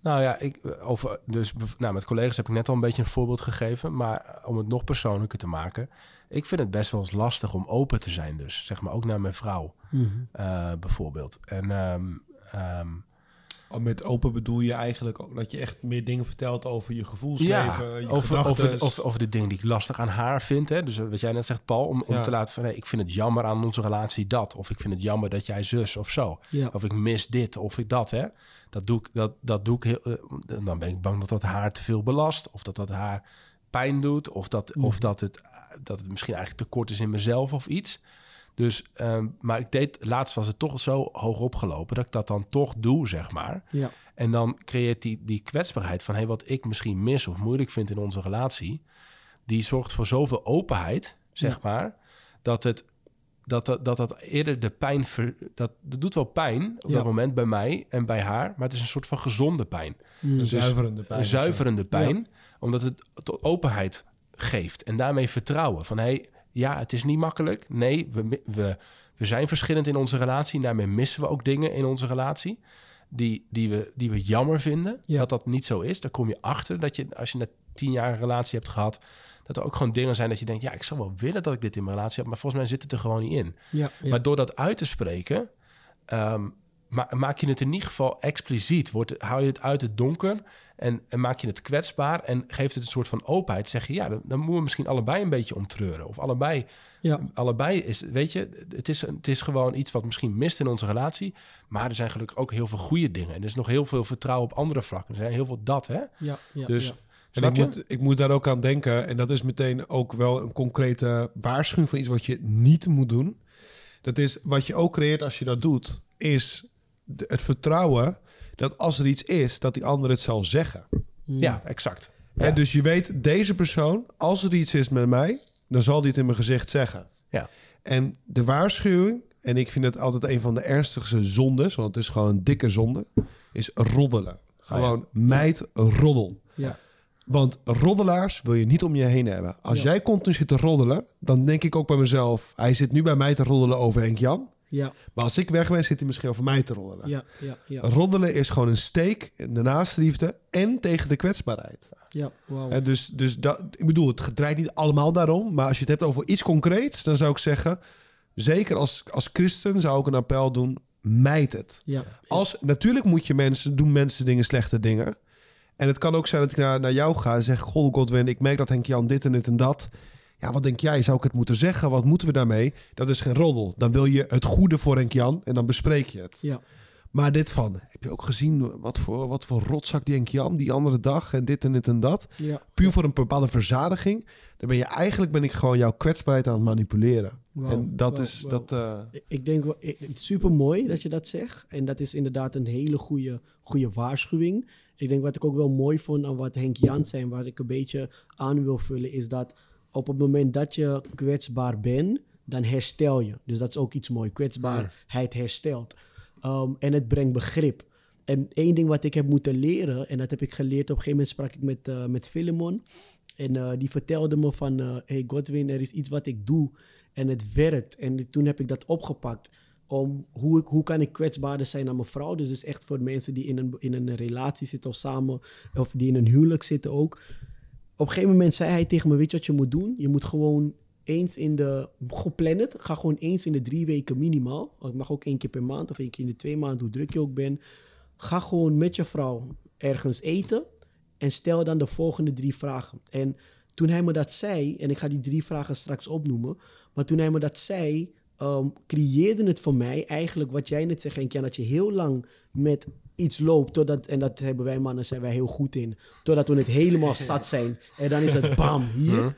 Nou ja, ik, eh, over, dus, nou, met collega's heb ik net al een beetje een voorbeeld gegeven. Maar om het nog persoonlijker te maken. Ik vind het best wel eens lastig om open te zijn. Dus zeg maar ook naar mijn vrouw eh, bijvoorbeeld. En ehm, ehm, Met open bedoel je eigenlijk ook dat je echt meer dingen vertelt over je gevoelsleven, ja, je over, over, over, over de dingen die ik lastig aan haar vind. Hè? Dus wat jij net zegt, Paul, om, om Ja. te laten van... Hey, ik vind het jammer aan onze relatie dat. Of ik vind het jammer dat jij zus of zo. Ja. Of ik mis dit of ik dat. Hè? Dat, doe ik, dat, dat doe ik heel... eh, dan ben ik bang dat dat haar te veel belast. Of dat dat haar pijn doet. Of dat, of dat, het, dat het misschien eigenlijk tekort is in mezelf of iets. Dus, ehm, maar ik deed, laatst was het toch zo hoog opgelopen dat ik dat dan toch doe, zeg maar. Ja. En dan creëert die, die kwetsbaarheid van hey, wat ik misschien mis of moeilijk vind in onze relatie, die zorgt voor zoveel openheid, zeg maar, dat het dat dat, dat, dat eerder de pijn ver, dat, dat doet wel pijn op Ja. dat moment bij mij en bij haar, maar het is een soort van gezonde pijn. een zuiverende pijn. Een zuiverende pijn, omdat het tot openheid geeft en daarmee vertrouwen van hey, ja, het is niet makkelijk. Nee, we, we, we zijn verschillend in onze relatie. Daarmee missen we ook dingen in onze relatie die, die, we, die we jammer vinden. Ja. Dat dat niet zo is. Daar kom je achter dat je, als je net tien jaar een relatie hebt gehad, dat er ook gewoon dingen zijn dat je denkt, ja, ik zou wel willen dat ik dit in mijn relatie heb, maar volgens mij zit het er gewoon niet in. Ja, ja. Maar door dat uit te spreken, ehm, ma- maak je het in ieder geval expliciet. Wordt, hou je het uit het donker en, en maak je het kwetsbaar en geeft het een soort van openheid. Zeg je, ja, dan, dan moeten we misschien allebei een beetje omtreuren. Of allebei, Ja. allebei is, weet je, het is, het is gewoon iets wat misschien mist in onze relatie. Maar er zijn gelukkig ook heel veel goede dingen. En er is nog heel veel vertrouwen op andere vlakken. Er zijn heel veel dat, hè? ja, ja, dus, ja. En snap ik je? moet, ik moet daar ook aan denken. En dat is meteen ook wel een concrete waarschuwing van iets wat je niet moet doen. Dat is wat je ook creëert als je dat doet, is het vertrouwen dat als er iets is, dat die ander het zal zeggen. Ja, exact. En dus je weet, deze persoon, als er iets is met mij, dan zal die het in mijn gezicht zeggen. Ja. En de waarschuwing, en ik vind het altijd een van de ernstigste zondes, want het is gewoon een dikke zonde, is roddelen. Gewoon meid roddel. ja. Want roddelaars wil je niet om je heen hebben. Als Ja. jij continu zit te roddelen, dan denk ik ook bij mezelf... hij zit nu bij mij te roddelen over Henk Jan. Ja, Maar als ik weg ben, zit hij misschien over mij te roddelen. ja, ja, ja, Roddelen is gewoon een steek in de naastenliefde en tegen de kwetsbaarheid. ja, wauw. En dus, dus dat, ik bedoel, het draait niet allemaal daarom. Maar als je het hebt over iets concreets, dan zou ik zeggen... zeker als, als christen zou ik een appel doen, mijd het. Ja, Als, natuurlijk moet je mensen, doen mensen dingen, slechte dingen. En het kan ook zijn dat ik naar, naar jou ga en zeg... Goh, Godwin, ik merk dat Henk Jan dit en dit en dat. Ja, wat denk jij? Zou ik het moeten zeggen? Wat moeten we daarmee? Dat is geen roddel. Dan wil je het goede voor Henk Jan en dan bespreek je het. ja, Maar dit van, heb je ook gezien wat voor, wat voor rotzak die Henk Jan die andere dag en dit en dit en dat? ja. Puur voor een bepaalde verzadiging. Dan ben je eigenlijk ben ik gewoon jouw kwetsbaarheid aan het manipuleren. En dat is dat. eh, Ik- denk wel, super mooi dat je dat zegt. En dat is inderdaad een hele goede, goede waarschuwing. Ik denk wat ik ook wel mooi vond aan wat Henk Jan zei, en wat ik een beetje aan wil vullen, is dat op het moment dat je kwetsbaar bent, dan herstel je. Dus dat is ook iets moois. Kwetsbaarheid herstelt. Um, en het brengt begrip. En één ding wat ik heb moeten leren, en dat heb ik geleerd, op een gegeven moment sprak ik met, eh met Philemon. En eh, die vertelde me van, eh, hey Godwin, er is iets wat ik doe en het werkt. En toen heb ik dat opgepakt. Om hoe, ik, hoe kan ik kwetsbaarder zijn aan mijn vrouw. Dus, dus echt voor mensen die in een, in een relatie zitten of samen, of die in een huwelijk zitten ook. Op een gegeven moment zei hij tegen me, weet je wat je moet doen? Je moet gewoon eens in de, plan het. Ga gewoon eens in de drie weken minimaal. Het mag ook één keer per maand of één keer in de twee maanden, hoe druk je ook bent. Ga gewoon met je vrouw ergens eten en stel dan de volgende drie vragen. En toen hij me dat zei, en ik ga die drie vragen straks opnoemen, maar toen hij me dat zei, ehm, creëerde het voor mij eigenlijk wat jij net zegt, Henk-Jan, dat je heel lang met iets loopt, totdat, en dat hebben wij mannen, zijn wij heel goed in, totdat we het helemaal zat zijn. En dan is het bam, hier.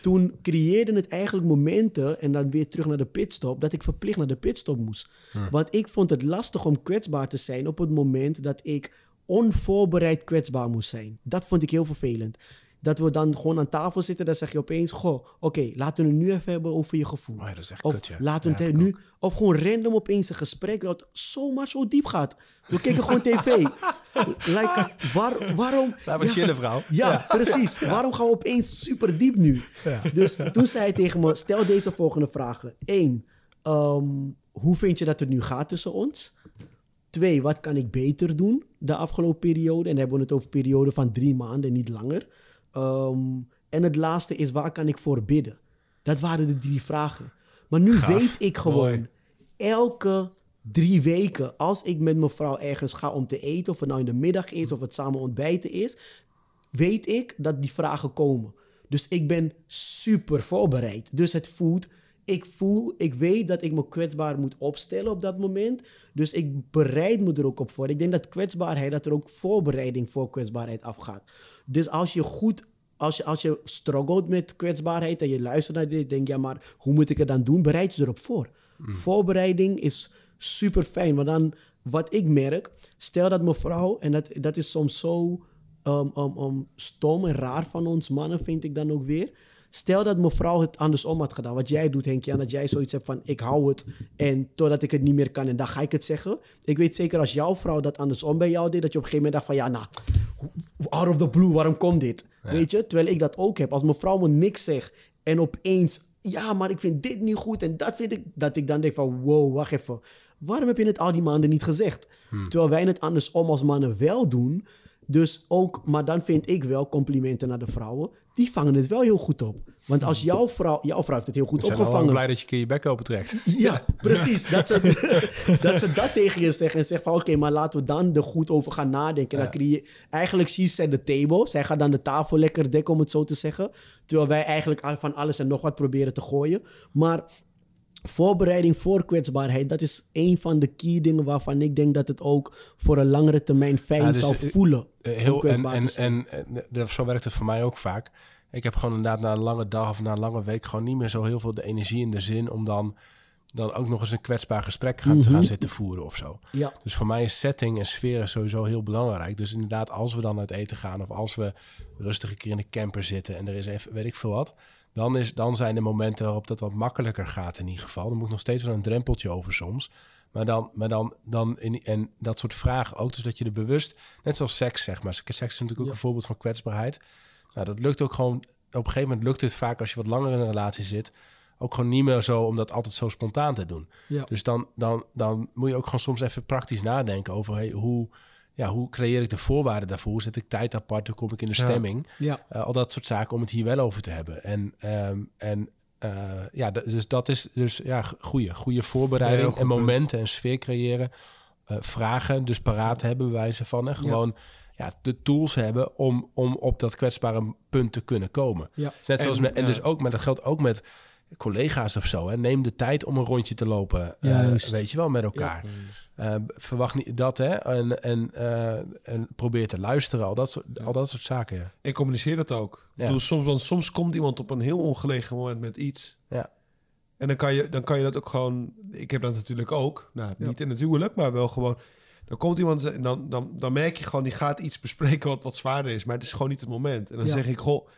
Toen creëerde het eigenlijk momenten, en dan weer terug naar de pitstop, dat ik verplicht naar de pitstop moest. Want ik vond het lastig om kwetsbaar te zijn op het moment dat ik onvoorbereid kwetsbaar moest zijn. Dat vond ik heel vervelend. Dat we dan gewoon aan tafel zitten, dan zeg je opeens, goh, oké, laten we het nu even hebben over je gevoel. Oh ja, dat is echt of kut, ja. laten we het nu, of gewoon random opeens een gesprek dat zomaar zo diep gaat. We kijken gewoon tv. like, waar, waarom? Laat maar chillen, vrouw. Ja, precies. Waarom gaan we opeens super diep nu? Dus toen zei hij tegen me, stel deze volgende vragen. Eén, ehm, hoe vind je dat het nu gaat tussen ons? Twee, wat kan ik beter doen de afgelopen periode? En dan hebben we het over een periode van drie maanden, niet langer. Ehm, en het laatste is, waar kan ik voor bidden? Dat waren de drie vragen. Maar nu weet ik gewoon, Mooi. elke drie weken, als ik met mijn vrouw ergens ga om te eten, of het nou in de middag is, of het samen ontbijten is, weet ik dat die vragen komen. Dus ik ben super voorbereid. Dus het voelt, ik voel, ik weet dat ik me kwetsbaar moet opstellen op dat moment. Dus ik bereid me er ook op voor. Ik denk dat kwetsbaarheid, dat er ook voorbereiding voor kwetsbaarheid afgaat. Dus als je goed, als je, als je struggelt met kwetsbaarheid en je luistert naar dit, denk je, ja, maar hoe moet ik het dan doen? Bereid je erop voor. Voorbereiding is super fijn, want dan, wat ik merk, stel dat mevrouw, en dat, dat is soms zo um, um, um, stom en raar van ons mannen, vind ik dan ook weer. Stel dat mevrouw het andersom had gedaan. Wat jij doet, Henk Jan, dat jij zoiets hebt van ik hou het en totdat ik het niet meer kan en dan ga ik het zeggen. Ik weet zeker als jouw vrouw dat andersom bij jou deed, dat je op een gegeven moment dacht van ja, nou, out of the blue, waarom komt dit? Weet je, terwijl ik dat ook heb. Als mevrouw me niks zegt en opeens, ja, maar ik vind dit niet goed en dat vind ik, dat ik dan denk van wow, wacht even. Waarom heb je het al die maanden niet gezegd? Terwijl wij het andersom als mannen wel doen. Dus ook, maar dan vind ik wel complimenten naar de vrouwen. Die vangen het wel heel goed op. Want als jouw vrouw, jouw vrouw heeft het heel goed Ik ben gewoon opgevangen. blij dat je keer je bek open trekt. Ja, precies. Dat ze, dat ze dat tegen je zeggen en zeggen van... oké, maar laten we dan er goed over gaan nadenken. Dan creëer, eigenlijk she set the table. Zij gaat dan de tafel lekker dekken, om het zo te zeggen. Terwijl wij eigenlijk van alles en nog wat proberen te gooien. Maar voorbereiding voor kwetsbaarheid... dat is een van de key dingen waarvan ik denk dat het ook... voor een langere termijn fijn Ja, dus, zou eh, voelen. Eh, heel, en, en, zijn. en, eh, zo werkt het voor mij ook vaak. Ik heb gewoon inderdaad na een lange dag of na een lange week gewoon niet meer zo heel veel de energie in de zin om dan, dan ook nog eens een kwetsbaar gesprek gaan, te gaan zitten voeren of zo. Ja. Dus voor mij is setting en sfeer sowieso heel belangrijk. Dus inderdaad, als we dan uit eten gaan of als we rustig een keer in de camper zitten en er is even, weet ik veel wat, dan, is, dan zijn er momenten waarop dat wat makkelijker gaat in ieder geval. Dan moet ik nog steeds wel een drempeltje over soms. Maar dan, maar dan, dan in, en dat soort vragen ook, dus dat je er bewust, net zoals seks zeg maar. Seks is natuurlijk ook een voorbeeld van kwetsbaarheid. Nou, dat lukt ook gewoon, op een gegeven moment lukt het vaak als je wat langer in een relatie zit, ook gewoon niet meer zo om dat altijd zo spontaan te doen. Ja. Dus dan, dan, dan moet je ook gewoon soms even praktisch nadenken over hey, hoe, ja, hoe creëer ik de voorwaarden daarvoor? Hoe zet ik tijd apart? Hoe kom ik in de stemming? Ja. Eh, al dat soort zaken om het hier wel over te hebben. En, ehm, en eh, ja, dus dat is dus ja, goede, goede voorbereiding goed en punt. momenten en sfeer creëren. Eh, vragen dus paraat hebben, wijze van. En gewoon ja. de tools hebben om, om op dat kwetsbare punt te kunnen komen. Ja. Dus net zoals En, met, en dus ook, maar dat geldt ook met collega's of zo. Hè. Neem de tijd om een rondje te lopen. eh, weet je wel, met elkaar. Eh, verwacht niet dat, hè. En, en, eh, en probeer te luisteren. Al dat soort, al dat soort zaken, ja. Ik communiceer dat ook. Ik Ja. bedoel, soms, want soms komt iemand op een heel ongelegen moment met iets. Ja. En dan kan je, dan kan je dat ook gewoon... Ik heb dat natuurlijk ook. Nou, niet in het huwelijk, maar wel gewoon... Dan komt iemand en dan, dan, dan merk je gewoon... die gaat iets bespreken wat wat zwaarder is. Maar het is gewoon niet het moment. En dan Ja. zeg ik, goh...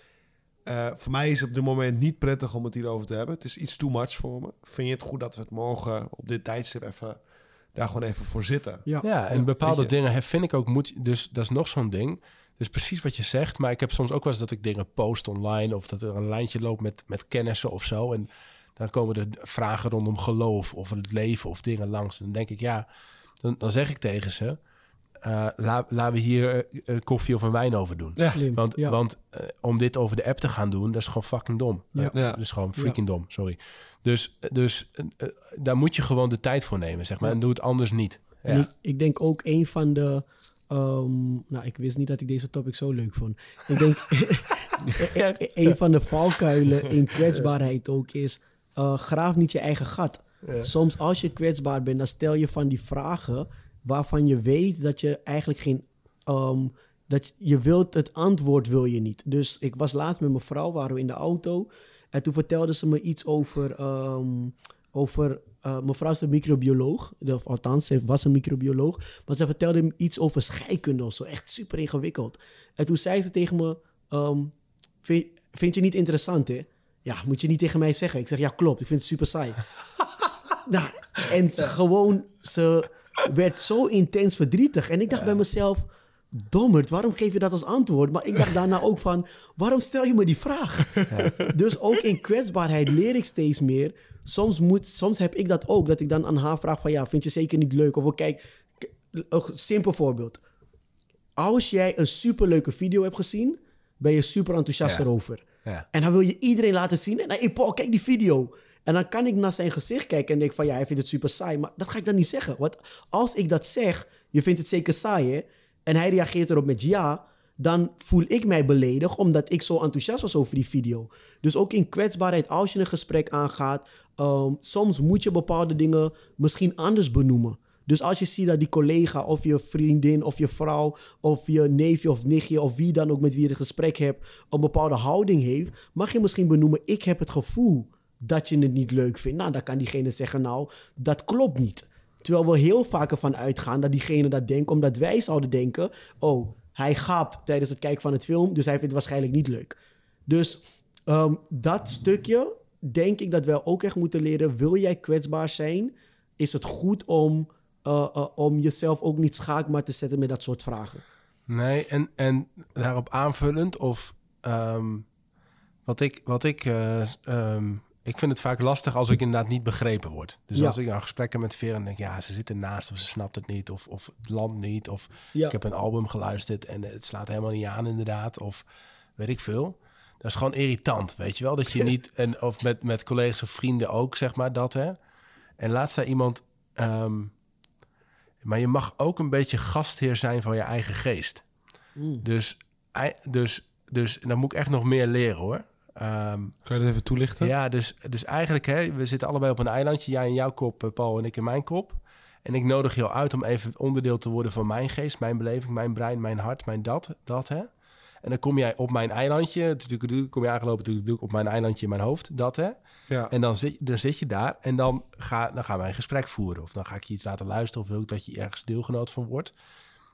eh, voor mij is het op dit moment niet prettig om het hierover te hebben. Het is iets too much voor me. Vind je het goed dat we het morgen op dit tijdstip even... daar gewoon even voor zitten? Ja. Ja, en bepaalde dingen vind ik ook moet. Dus dat is nog zo'n ding. Dus precies wat je zegt. Maar ik heb soms ook wel eens dat ik dingen post online. Of dat er een lijntje loopt met, met kennissen of zo. En dan komen er vragen rondom geloof of het leven of dingen langs. En dan denk ik, ja, dan, dan zeg ik tegen ze. Eh, la- laten we hier eh, een koffie of een wijn over doen. Ja. Slim. Want, ja. want eh, om dit over de app te gaan doen, dat is gewoon fucking dom. Ja. Eh, Ja. Dat is gewoon freaking dom, sorry. Dus, dus eh, eh, daar moet je gewoon de tijd voor nemen, zeg maar. En doe het anders niet. Ik, ik denk ook een van de. ehm, nou, ik wist niet dat ik deze topic zo leuk vond. Ik denk een van de valkuilen in kwetsbaarheid ook is. eh, graaf niet je eigen gat. Soms als je kwetsbaar bent, dan stel je van die vragen waarvan je weet dat je eigenlijk geen. ehm, dat je- wilt het antwoord wil je niet. Dus ik was laatst met mijn vrouw, waren we in de auto. En toen vertelde ze me iets over. ehm, over eh, mijn vrouw is een microbioloog. Of althans, ze was een microbioloog. Maar ze vertelde me iets over scheikunde of zo. Echt super ingewikkeld. En toen zei ze tegen me. ehm, vind, vind je niet interessant, hè? Ja, moet je niet tegen mij zeggen. Ik zeg, ja, klopt. Ik vind het super saai. nou, en gewoon, ze werd zo intens verdrietig. En ik dacht bij mezelf, dommerd, waarom geef je dat als antwoord? Maar ik dacht daarna ook van, waarom stel je me die vraag? Dus ook in kwetsbaarheid leer ik steeds meer. Soms, moet, soms heb ik dat ook, dat ik dan aan haar vraag van, ja, vind je zeker niet leuk? Of kijk, een simpel voorbeeld. Als jij een superleuke video hebt gezien, ben je super enthousiast Ja. erover. Ja. En dan wil je iedereen laten zien. En hey Paul, kijk die video. En dan kan ik naar zijn gezicht kijken en denk van, ja, hij vindt het super saai. Maar dat ga ik dan niet zeggen. Want als ik dat zeg, je vindt het zeker saai, hè? En hij reageert erop met ja, dan voel ik mij beledigd omdat ik zo enthousiast was over die video. Dus ook in kwetsbaarheid, als je een gesprek aangaat, ehm, soms moet je bepaalde dingen misschien anders benoemen. Dus als je ziet dat die collega of je vriendin of je vrouw of je neefje of nichtje of wie dan ook met wie je het gesprek hebt een bepaalde houding heeft, mag je misschien benoemen, ik heb het gevoel dat je het niet leuk vindt. Nou, dan kan diegene zeggen, nou, dat klopt niet. Terwijl we heel vaak ervan uitgaan dat diegene dat denkt, omdat wij zouden denken, oh, hij gaapt tijdens het kijken van het film, dus hij vindt het waarschijnlijk niet leuk. Dus ehm, dat stukje denk ik dat wij ook echt moeten leren. Wil jij kwetsbaar zijn, is het goed om, eh, eh, om jezelf ook niet schaakmaar te zetten met dat soort vragen. Nee, en, en daarop aanvullend of ehm, wat ik, wat ik, eh, ehm, ik vind het vaak lastig als ik inderdaad niet begrepen word. Dus Ja. als ik aan gesprekken met Vera en denk, ja, ze zit ernaast of ze snapt het niet of, of het land niet of Ja. ik heb een album geluisterd en het slaat helemaal niet aan inderdaad of weet ik veel. Dat is gewoon irritant, weet je wel, dat je niet en of met met collega's of vrienden ook zeg maar dat hè. En laatst zei iemand, ehm, maar je mag ook een beetje gastheer zijn van je eigen geest. Dus, ei- dus, dus dan moet ik echt nog meer leren hoor. Ehm, Kan je dat even toelichten? ja, dus, dus eigenlijk, hè, we zitten allebei op een eilandje. Jij in jouw kop, eh, Paul en ik in mijn kop. En ik nodig jou uit om even onderdeel te worden van mijn geest, mijn beleving, mijn brein, mijn hart, mijn dat, dat hè. En dan kom jij op mijn eilandje, kom je aangelopen op mijn eilandje in mijn hoofd, dat hè. Ja. En dan zit, dan zit je daar en dan, ga, dan gaan wij een gesprek voeren. Of dan ga ik je iets laten luisteren of wil ik dat je ergens deelgenoot van wordt.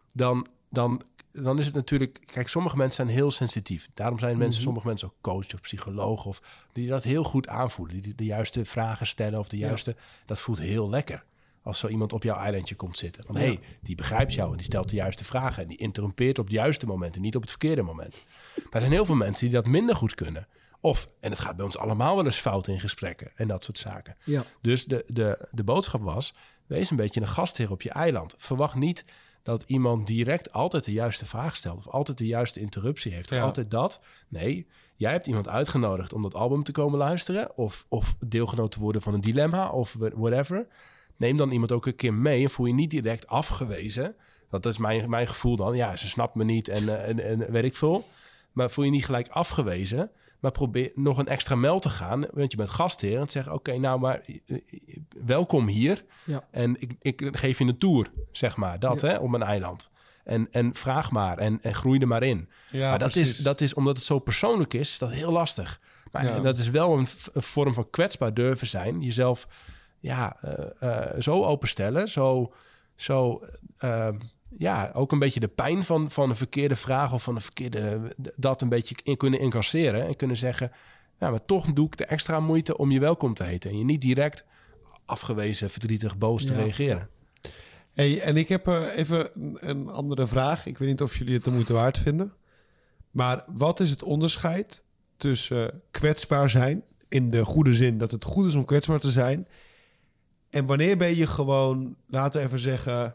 Dan, dan, dan is het natuurlijk... Kijk, sommige mensen zijn heel sensitief. Daarom zijn mensen, sommige mensen ook coach of psycholoog... of die dat heel goed aanvoelen. Die de juiste vragen stellen of de juiste... Dat voelt heel lekker als zo iemand op jouw eilandje komt zitten. Want hé, hey, die begrijpt jou en die stelt de juiste vragen... en die interrumpeert op de juiste momenten, niet op het verkeerde moment. Maar er zijn heel veel mensen die dat minder goed kunnen. Of, en het gaat bij ons allemaal wel eens fout in gesprekken en dat soort zaken. Ja. Dus de, de, de boodschap was: wees een beetje een gastheer op je eiland. Verwacht niet dat iemand direct altijd de juiste vraag stelt. Of altijd de juiste interruptie heeft. Of Ja. altijd dat. Nee, jij hebt iemand uitgenodigd om dat album te komen luisteren. Of, of deelgenoot te worden van een dilemma. Of whatever. Neem dan iemand ook een keer mee. En voel je niet direct afgewezen. Dat is mijn, mijn gevoel dan. Ja, ze snapt me niet en, eh, en, en weet ik veel. Maar voel je niet gelijk afgewezen. Maar probeer nog een extra mijl te gaan. Want je bent gastheer. En zeggen, oké, nou maar welkom hier. Ja. En ik, ik geef je een tour, zeg maar. Dat, hè, op een eiland. En, en vraag maar en, en groei er maar in. Ja, maar dat precies. is, dat is, omdat het zo persoonlijk is, is dat heel lastig. Maar Ja. dat is wel een, vorm van kwetsbaar durven zijn. Jezelf ja, eh, eh, zo openstellen. Zo, zo eh, ja, ook een beetje de pijn van, van een verkeerde vraag of van een verkeerde... dat een beetje in kunnen incasseren. En kunnen zeggen, ja, maar toch doe ik de extra moeite om je welkom te heten. En je niet direct afgewezen, verdrietig, boos te reageren. Hey, en ik heb eh, even een- een andere vraag. Ik weet niet of jullie het de moeite waard vinden. Maar wat is het onderscheid tussen kwetsbaar zijn... in de goede zin dat het goed is om kwetsbaar te zijn... en wanneer ben je gewoon, laten we even zeggen...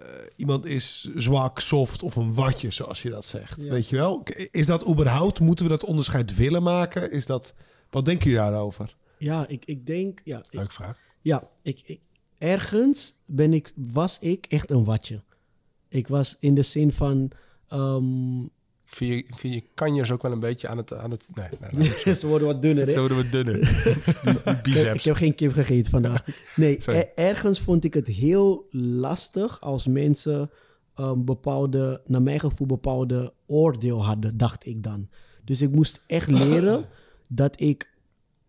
eh, iemand is zwak, soft of een watje, zoals je dat zegt. Ja. Weet je wel? Is dat überhaupt, moeten we dat onderscheid willen maken? Is dat, wat denken jullie daarover? Ja, ik, ik denk... Ja, ik, Leuke vraag. Ja, ik, ik, ergens ben ik, was ik echt een watje. Ik was in de zin van... ehm, Via, je- via kanjers ook wel een beetje aan het... Aan het nee, nee, nee. ze worden wat dunner, hè? Zo worden we dunner. Die, die Ik, biceps. ik heb geen kip gegeten vandaag. Nee, er- ergens vond ik het heel lastig als mensen een bepaalde, naar mijn gevoel, bepaalde oordeel hadden, dacht ik dan. Dus ik moest echt leren dat ik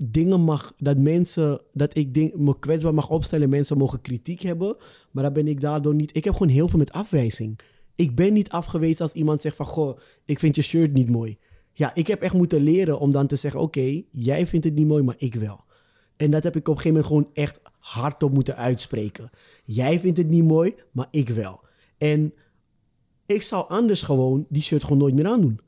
dingen mag, dat mensen, dat ik ding, me kwetsbaar mag opstellen. Mensen mogen kritiek hebben, maar dan ben ik daardoor niet. Ik heb gewoon heel veel met afwijzing. Ik ben niet afgewezen als iemand zegt van, goh, ik vind je shirt niet mooi. ja, ik heb echt moeten leren om dan te zeggen: oké, jij vindt het niet mooi, maar ik wel. En dat heb ik op een gegeven moment gewoon echt hardop moeten uitspreken. Jij vindt het niet mooi, maar ik wel. En ik zou anders gewoon die shirt gewoon nooit meer aandoen.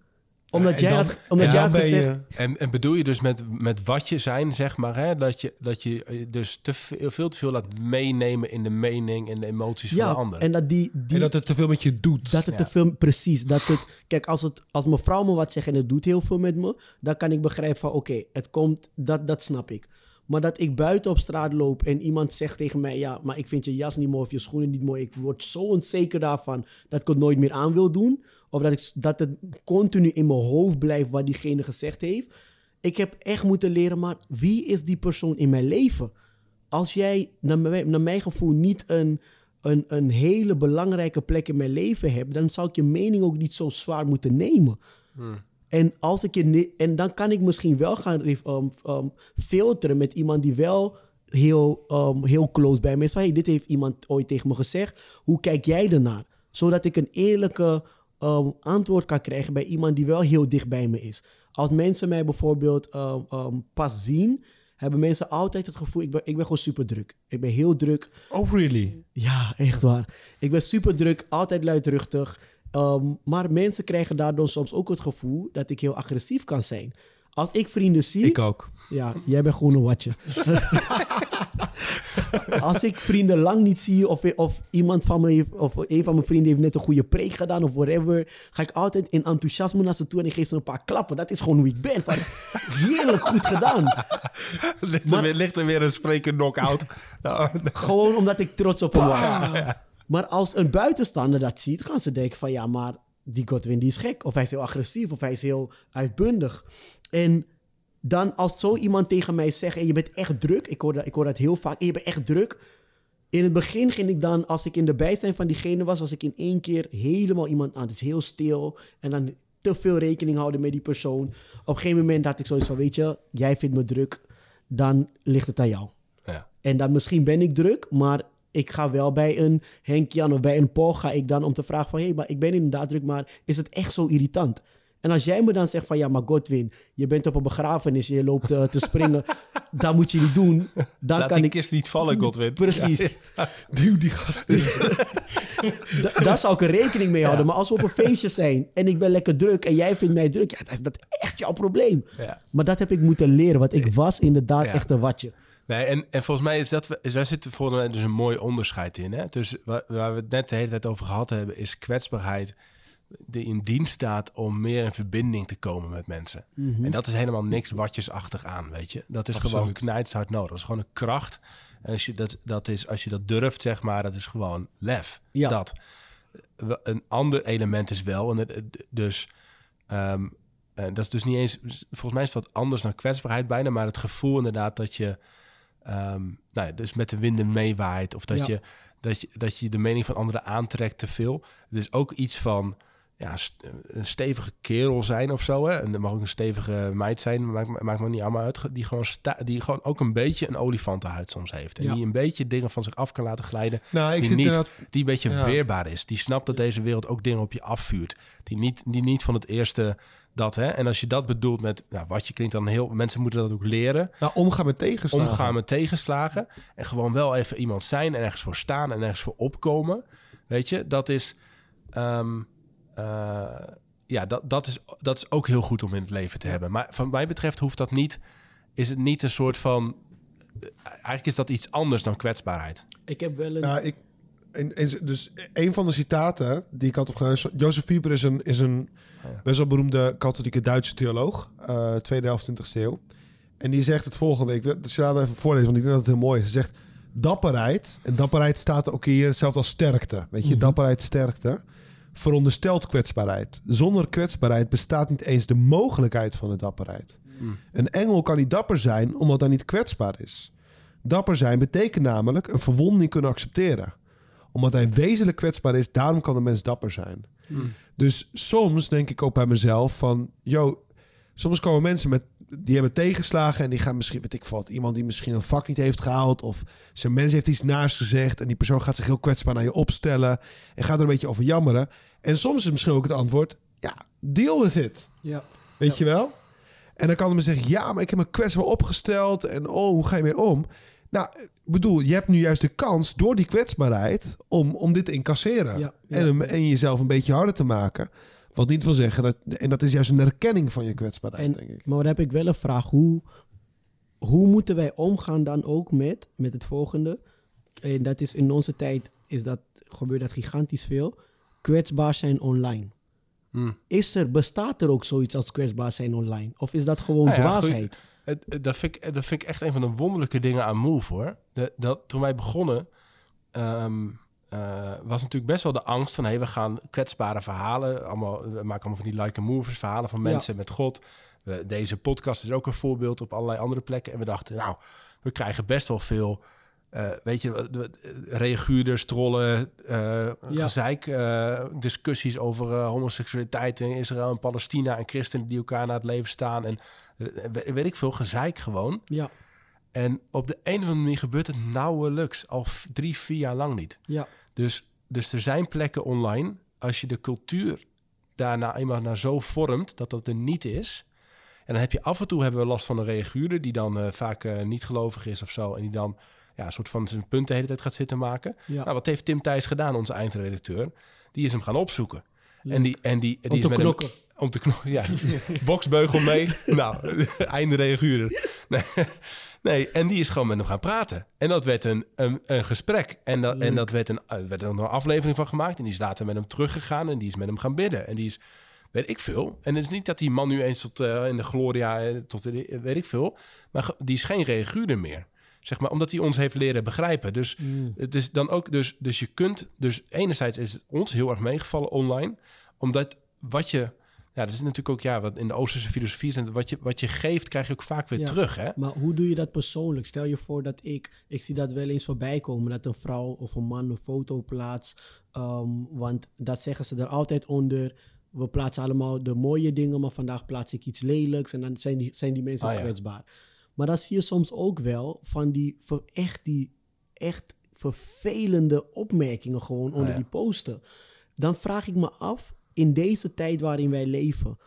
Omdat en jij dan- had, omdat en jij had je- gezegd... En, en bedoel je dus met, met wat je zijn, zeg maar, hè, dat, je, dat je dus te veel, veel te veel laat meenemen in de mening en de emoties van Ja, de ander? en dat die... die En dat het te veel met je doet. Dat het Ja. te veel, precies. Dat het, kijk, als, het, als mijn vrouw me wat zegt en het doet heel veel met me, dan kan ik begrijpen van oké, het komt, dat, dat snap ik. Maar dat ik buiten op straat loop en iemand zegt tegen mij, ja, maar ik vind je jas niet mooi of je schoenen niet mooi. Ik word zo onzeker daarvan dat ik het nooit meer aan wil doen. Of dat, ik, dat het continu in mijn hoofd blijft wat diegene gezegd heeft. Ik heb echt moeten leren, maar wie is die persoon in mijn leven? als jij, naar mijn, naar mijn gevoel, niet een, een, een hele belangrijke plek in mijn leven hebt, dan zou ik je mening ook niet zo zwaar moeten nemen. En, als ik je en dan kan ik misschien wel gaan um, um, filteren met iemand die wel heel, um, heel close bij me is. Van, hey, dit heeft iemand ooit tegen me gezegd. Hoe kijk jij ernaar? Zodat ik een eerlijke um, antwoord kan krijgen bij iemand die wel heel dicht bij me is. Als mensen mij bijvoorbeeld um, um, pas zien, hebben mensen altijd het gevoel, ik ben, ik ben gewoon super druk. Ik ben heel druk. Oh, really? Ja, echt waar. Ik ben super druk, altijd luidruchtig. Ehm, maar mensen krijgen daardoor soms ook het gevoel dat ik heel agressief kan zijn. Als ik vrienden zie... Ik ook. Ja, jij bent gewoon een watje. Als ik vrienden lang niet zie of, of iemand van me heeft, of een van mijn vrienden heeft net een goede preek gedaan of whatever, ga ik altijd in enthousiasme naar ze toe en ik geef ze een paar klappen. Dat is gewoon hoe ik ben. Van, heerlijk goed gedaan. ligt, er weer, ligt er weer een spreker knock-out? Gewoon omdat ik trots op hem was. Maar als een buitenstaander dat ziet, gaan ze denken van ja, maar die Godwin die is gek. Of hij is heel agressief, of hij is heel uitbundig. En dan als zo iemand tegen mij zegt, "Hey, je bent echt druk. Ik hoor, dat, ik hoor dat heel vaak. "Hey, je bent echt druk. In het begin ging ik dan, als ik in de bijzijn van diegene was, was ik in één keer helemaal iemand aan. Dus heel stil. En dan te veel rekening houden met die persoon. Op een gegeven moment had ik zoiets van, weet je, jij vindt me druk. Dan ligt het aan jou. ja. En dan misschien ben ik druk, maar ik ga wel bij een Henk-Jan of bij een Paul ga ik dan om te vragen van... hé, hey, maar ik ben inderdaad druk, maar is het echt zo irritant? En als jij me dan zegt van ja, maar Godwin, je bent op een begrafenis, je loopt eh, te springen, dat moet je niet doen. Dan Laat kan die ik... kist niet vallen, Godwin. Precies. Duw die gast. Da- daar zou ik er rekening mee houden. Maar als we op een feestje zijn en ik ben lekker druk en jij vindt mij druk, ja, dan is dat echt jouw probleem. Ja. Maar dat heb ik moeten leren, want ik was inderdaad echt een watje. Nee, en, en volgens mij is dat, daar zit volgens mij dus een mooi onderscheid in. Hè? Dus waar, waar we het net de hele tijd over gehad hebben, is kwetsbaarheid die in dienst staat om meer in verbinding te komen met mensen. En dat is helemaal niks watjesachtig aan, weet je. Dat is gewoon Absoluut. knijtshard nodig. Dat is gewoon een kracht. En als je dat, dat, is, als je dat durft, zeg maar, dat is gewoon lef. Ja. Dat. Een ander element is wel, en dus... ehm, eh, dat is dus niet eens, volgens mij is het wat anders dan kwetsbaarheid bijna, maar het gevoel inderdaad dat je, ehm, nou ja, dus met de winden meewaait of dat, Ja. je, dat, je, dat je de mening van anderen aantrekt te veel. Is ook iets van, ja, een stevige kerel zijn of zo. Hè? En er mag ook een stevige meid zijn, maakt, maakt me niet allemaal uit. Die gewoon, sta, die gewoon ook een beetje een olifantenhuid soms heeft. En Ja. die een beetje dingen van zich af kan laten glijden. Nou, ik die, zit niet, inderdaad- die een beetje Ja. weerbaar is. Die snapt dat deze wereld ook dingen op je afvuurt. Die niet, die niet van het eerste dat. Hè? En als je dat bedoelt met nou, wat je klinkt dan heel... Mensen moeten dat ook leren. Nou, omgaan met tegenslagen. Omgaan met tegenslagen. En gewoon wel even iemand zijn en ergens voor staan en ergens voor opkomen. Weet je, dat is... ehm, eh, ja, dat, dat, is, dat is ook heel goed om in het leven te hebben. Maar van mij betreft hoeft dat niet... Is het niet een soort van... Eigenlijk is dat iets anders dan kwetsbaarheid. Ik heb wel een... Ja, ik, en, en, dus een van de citaten die ik had opgegaan is... Jozef Pieper is een, is een best wel beroemde katholieke Duitse theoloog. eh tweede helft 20e eeuw. En die zegt het volgende. Ik wil het citaat even voorlezen, want ik denk dat het heel mooi is. Hij zegt, dapperheid... En dapperheid staat ook hier hetzelfde als sterkte. Weet je, dapperheid, sterkte... Veronderstelt kwetsbaarheid. Zonder kwetsbaarheid bestaat niet eens de mogelijkheid van de dapperheid. Een engel kan niet dapper zijn omdat hij niet kwetsbaar is. Dapper zijn betekent namelijk een verwonding kunnen accepteren. Omdat hij wezenlijk kwetsbaar is, daarom kan de mens dapper zijn. Dus soms denk ik ook bij mezelf van... Yo, soms komen mensen met, die hebben tegenslagen... en die gaan misschien, weet ik wat, iemand die misschien een vak niet heeft gehaald... of zijn mens heeft iets naast gezegd... en die persoon gaat zich heel kwetsbaar naar je opstellen... en gaat er een beetje over jammeren. En soms is misschien ook het antwoord... ja, deal with it. ja. Weet je wel? En dan kan men zeggen, ja, maar ik heb me kwetsbaar opgesteld. En oh, hoe ga je mee om? Nou, ik bedoel, je hebt nu juist de kans door die kwetsbaarheid om, om dit te incasseren. Ja, ja. En, en jezelf een beetje harder te maken. Wat niet wil zeggen, dat, en dat is juist een erkenning van je kwetsbaarheid, En, denk ik. maar dan heb ik wel een vraag. Hoe, hoe moeten wij omgaan dan ook met, met het volgende? En dat is in onze tijd is dat, gebeurt dat gigantisch veel. Kwetsbaar zijn online. Hmm. Is er, bestaat er ook zoiets als kwetsbaar zijn online? Of is dat gewoon Nou ja, dwaasheid? Dat, vind ik, dat vind ik echt een van de wonderlijke dingen aan Move, hoor. De, dat, toen wij begonnen, ehm, eh, was natuurlijk best wel de angst van... hey, we gaan kwetsbare verhalen, allemaal, we maken allemaal van die like movers, verhalen van Ja. mensen met God. We- deze podcast is ook een voorbeeld op allerlei andere plekken. En we dachten, nou, we krijgen best wel veel... eh, weet je, reaguurders, trollen, eh gezeik, discussies over homoseksualiteit in Israël en Palestina en christenen die elkaar naar het leven staan en we- weet ik veel, gezeik gewoon. Ja, En op de een of andere manier gebeurt het nauwelijks, al drie, vier jaar lang niet. ja, Dus, dus er zijn plekken online, als je de cultuur daarna eenmaal naar zo vormt dat dat er niet is. En dan heb je af en toe hebben we last van een reaguurder die dan eh, vaak eh, niet gelovig is of zo. En die dan ja, een soort van zijn punt de hele tijd gaat zitten maken. Ja. Nou, wat heeft Tim Thijs gedaan, onze eindredacteur? Die is hem gaan opzoeken. En die, en die, die is met hem-. Om te knokken, ja. Boksbeugel mee. nou, einde reaguurder. Nee, nee, en die is gewoon met hem gaan praten. En dat werd een, een, een gesprek. En dat, en dat werd, een, er werd er een aflevering van gemaakt. En die is later met hem teruggegaan. En die is met hem gaan bidden. En die is, weet ik veel. En het is niet dat die man nu eens tot eh, in de gloria, eh, tot de- weet ik veel. Maar die is geen reaguurder meer. Zeg maar, omdat hij ons heeft leren begrijpen. Dus het is dan ook, dus, dus je kunt, dus enerzijds is het ons heel erg meegevallen online, omdat wat je, ja, dat is natuurlijk ook, ja, wat in de Oosterse filosofie is, wat je, wat je geeft, krijg je ook vaak weer Ja. terug, hè? Maar hoe doe je dat persoonlijk? Stel je voor dat ik, ik zie dat wel eens voorbij komen, dat een vrouw of een man een foto plaatst. ehm, want dat zeggen ze er altijd onder. We plaatsen allemaal de mooie dingen, maar vandaag plaats ik iets lelijks. En dan zijn die, zijn die mensen Ah, ja. kwetsbaar. Maar dan zie je soms ook wel van die, echt, die echt vervelende opmerkingen gewoon onder Ah, ja. die posten. Dan vraag ik me af, in deze tijd waarin wij leven,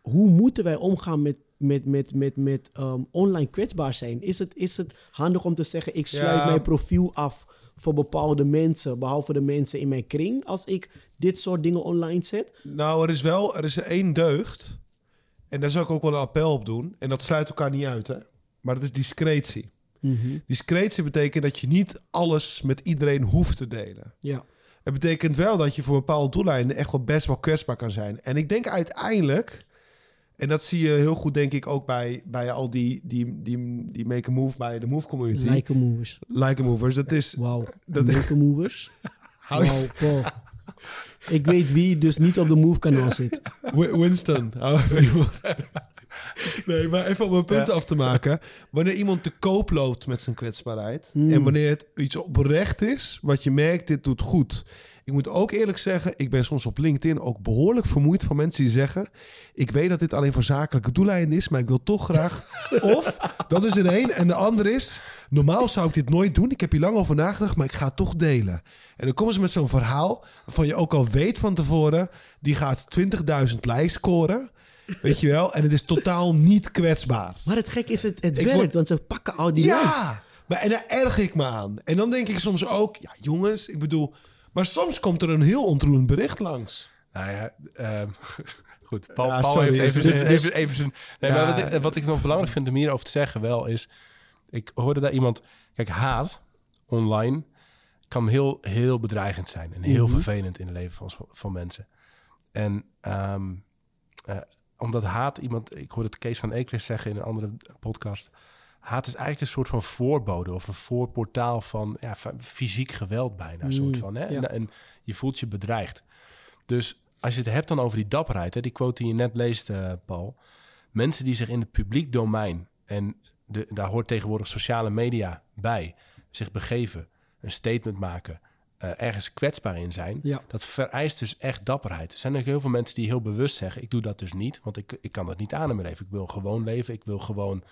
hoe moeten wij omgaan met, met, met, met, met ehm, online kwetsbaar zijn? Is het, is het handig om te zeggen, ik sluit Ja. mijn profiel af voor bepaalde mensen, behalve de mensen in mijn kring, als ik dit soort dingen online zet? Nou, er is wel, er is één deugd. En daar zou ik ook wel een appel op doen. En dat sluit elkaar niet uit, hè. Maar dat is discretie. Discretie betekent dat je niet alles met iedereen hoeft te delen. Ja, Het betekent wel dat je voor bepaalde doeleinden echt wel best wel kwetsbaar kan zijn. En ik denk uiteindelijk, en dat zie je heel goed denk ik ook bij, bij al die, die, die, die make a move bij de move community. Like, like movers. a movers, dat is... Wauw, Dat- make movers. Hou. Ik weet wie dus niet op de move kanaal zit. Wi- Winston. nee, maar even om een punt af te maken. Wanneer iemand te koop loopt met zijn kwetsbaarheid... en wanneer het iets oprecht is, wat je merkt, dit doet goed... Ik moet ook eerlijk zeggen, ik ben soms op LinkedIn ook behoorlijk vermoeid van mensen die zeggen... ik weet dat dit alleen voor zakelijke doeleinden is, maar ik wil toch graag... of, dat is er één. En de ander is, normaal zou ik dit nooit doen. Ik heb hier lang over nagedacht, maar ik ga het toch delen. En dan komen ze met zo'n verhaal waarvan je ook al weet van tevoren... die gaat 20.000 likes scoren, weet je wel. En het is totaal niet kwetsbaar. Maar het gek is, het, het Ik werkt, word- want ze pakken al die likes. Ja, maar, en daar erg ik me aan. En dan denk ik soms ook, ja jongens, ik bedoel... Maar soms komt er een heel ontroerend bericht langs. Nou ja, ehm, goed. Paul, Ja, Paul sorry, heeft even, dus- zijn- dus- even, even zijn... Nee, Ja. maar wat, ik, wat ik nog belangrijk vind om hierover te zeggen wel is... Ik hoorde daar iemand... Kijk, haat online kan heel, heel bedreigend zijn. En heel vervelend in het leven van, van mensen. En ehm, eh, omdat haat iemand... Ik hoorde het Kees van Eekles zeggen in een andere podcast... Haat is eigenlijk een soort van voorbode of een voorportaal van ja, van fysiek geweld bijna. Een soort van, hè? ja. En, en je voelt je bedreigd. Dus als je het hebt dan over die dapperheid, hè, die quote die je net leest, eh, Paul. Mensen die zich in het publiek domein, en de, daar hoort tegenwoordig sociale media bij, zich begeven, een statement maken, eh, ergens kwetsbaar in zijn. Ja. Dat vereist dus echt dapperheid. Er zijn ook heel veel mensen die heel bewust zeggen, ik doe dat dus niet, want ik, ik kan dat niet aan in mijn leven. Ik wil gewoon leven, ik wil gewoon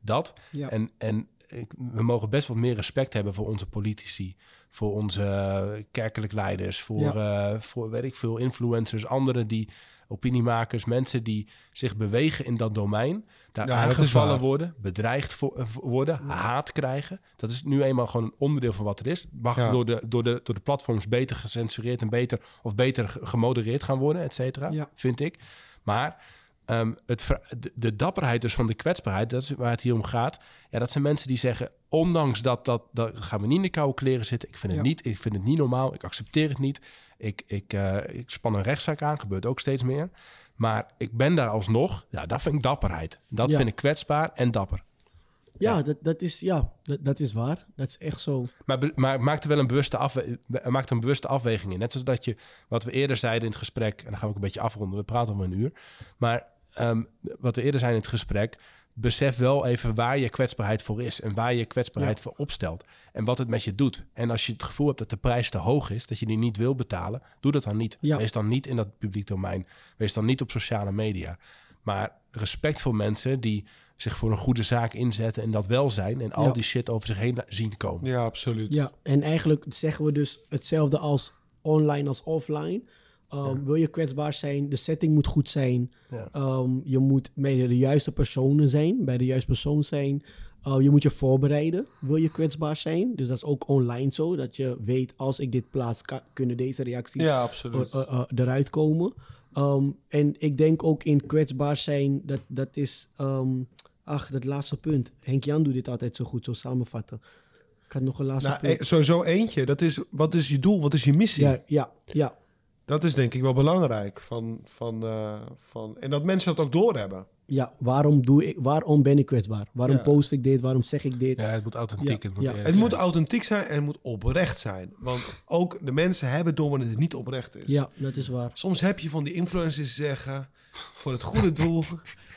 dat. Ja. En, en ik, we mogen best wat meer respect hebben voor onze politici, voor onze eh, kerkelijk leiders, voor, eh, voor weet ik veel, influencers, anderen die opiniemakers, mensen die zich bewegen in dat domein, daar Ja, aangevallen worden, bedreigd eh, worden, haat krijgen. Dat is nu eenmaal gewoon een onderdeel van wat er is. Mag Ja. door, de, door, de, door de platforms beter gecensureerd en beter of beter ge- gemodereerd gaan worden, et cetera, vind ik. Maar ehm, het, de, de dapperheid dus van de kwetsbaarheid, dat is waar het hier om gaat. Ja, dat zijn mensen die zeggen, ondanks dat, dat, dat gaan we niet in de koude kleren zitten. Ik vind het, niet, ik vind het niet normaal, ik accepteer het niet. Ik, ik, eh, ik span een rechtszaak aan, gebeurt ook steeds meer. Maar ik ben daar alsnog, ja, dat vind ik dapperheid. Dat Ja. vind ik kwetsbaar en dapper. Ja, Dat, dat, is, ja dat, dat is waar. Dat is echt zo. Maar, maar maak er wel een bewuste, afwe maak er een bewuste afweging in. Net zoals dat je, wat we eerder zeiden in het gesprek, en dan gaan we ook een beetje afronden, we praten om een uur. Maar ehm, wat we eerder zeiden in het gesprek, besef wel even waar je kwetsbaarheid voor is en waar je kwetsbaarheid Ja. voor opstelt en wat het met je doet. En als je het gevoel hebt dat de prijs te hoog is, dat je die niet wil betalen, doe dat dan niet. Ja. Wees dan niet in dat publiek domein. Wees dan niet op sociale media. Maar respect voor mensen die zich voor een goede zaak inzetten en dat wel zijn en al Ja. die shit over zich heen zien komen. Ja, absoluut. Ja, en eigenlijk zeggen we dus hetzelfde als online als offline. Um, Wil je kwetsbaar zijn, de setting moet goed zijn. Um, je moet bij de juiste personen zijn, bij de juiste persoon zijn. Uh, je moet je voorbereiden, wil je kwetsbaar zijn. Dus dat is ook online zo, dat je weet als ik dit plaats, kan, kunnen deze reacties Ja, uh, uh, uh, eruit komen. Um, en ik denk ook in kwetsbaar zijn, dat, dat is, um, ach, dat laatste punt. Henk Jan doet dit altijd zo goed, zo samenvatten. Ik had nog een laatste Nou, punt. e- sowieso eentje. Dat is, wat is je doel? Wat is je missie? Ja, ja, ja. Dat is denk ik wel belangrijk. Van, van, eh, van, en dat mensen dat ook doorhebben. Ja, waarom, doe ik, waarom ben ik kwetsbaar? Waarom Ja. post ik dit? Waarom zeg ik dit? Ja, het moet authentiek, Ja, het moet ja. Het moet zijn. authentiek zijn en het moet oprecht zijn. Want ook de mensen hebben door wanneer het niet oprecht is. Ja, dat is waar. Soms heb je van die influencers die zeggen... voor het goede doel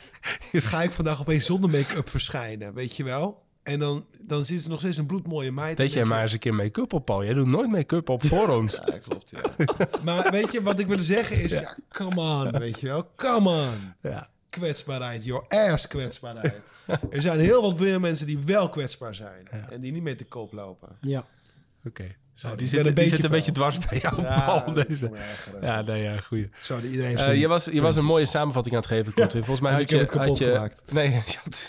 ga ik vandaag opeens zonder make-up verschijnen. Weet je wel? En dan, dan zit er nog steeds een bloedmooie meid. Deed En jij maar eens een keer make-up op, Paul. Jij doet nooit make-up op voor ons. Ja, klopt. Ja. maar weet je, wat ik wil zeggen is... Ja, come on, weet je wel. Come on. Ja. Kwetsbaarheid, your ass kwetsbaarheid. er zijn heel wat veel mensen die wel kwetsbaar zijn. En die niet mee te koop lopen. Ja. Oké. Die zit, een die zit een beetje dwars bij jou, Ja, Paul. Deze. Ja, nee, ja, goeie. Zo, iedereen Eh, je was, je was een mooie samenvatting aan het geven. Volgens mij had je... het kapot had je gemaakt. Nee,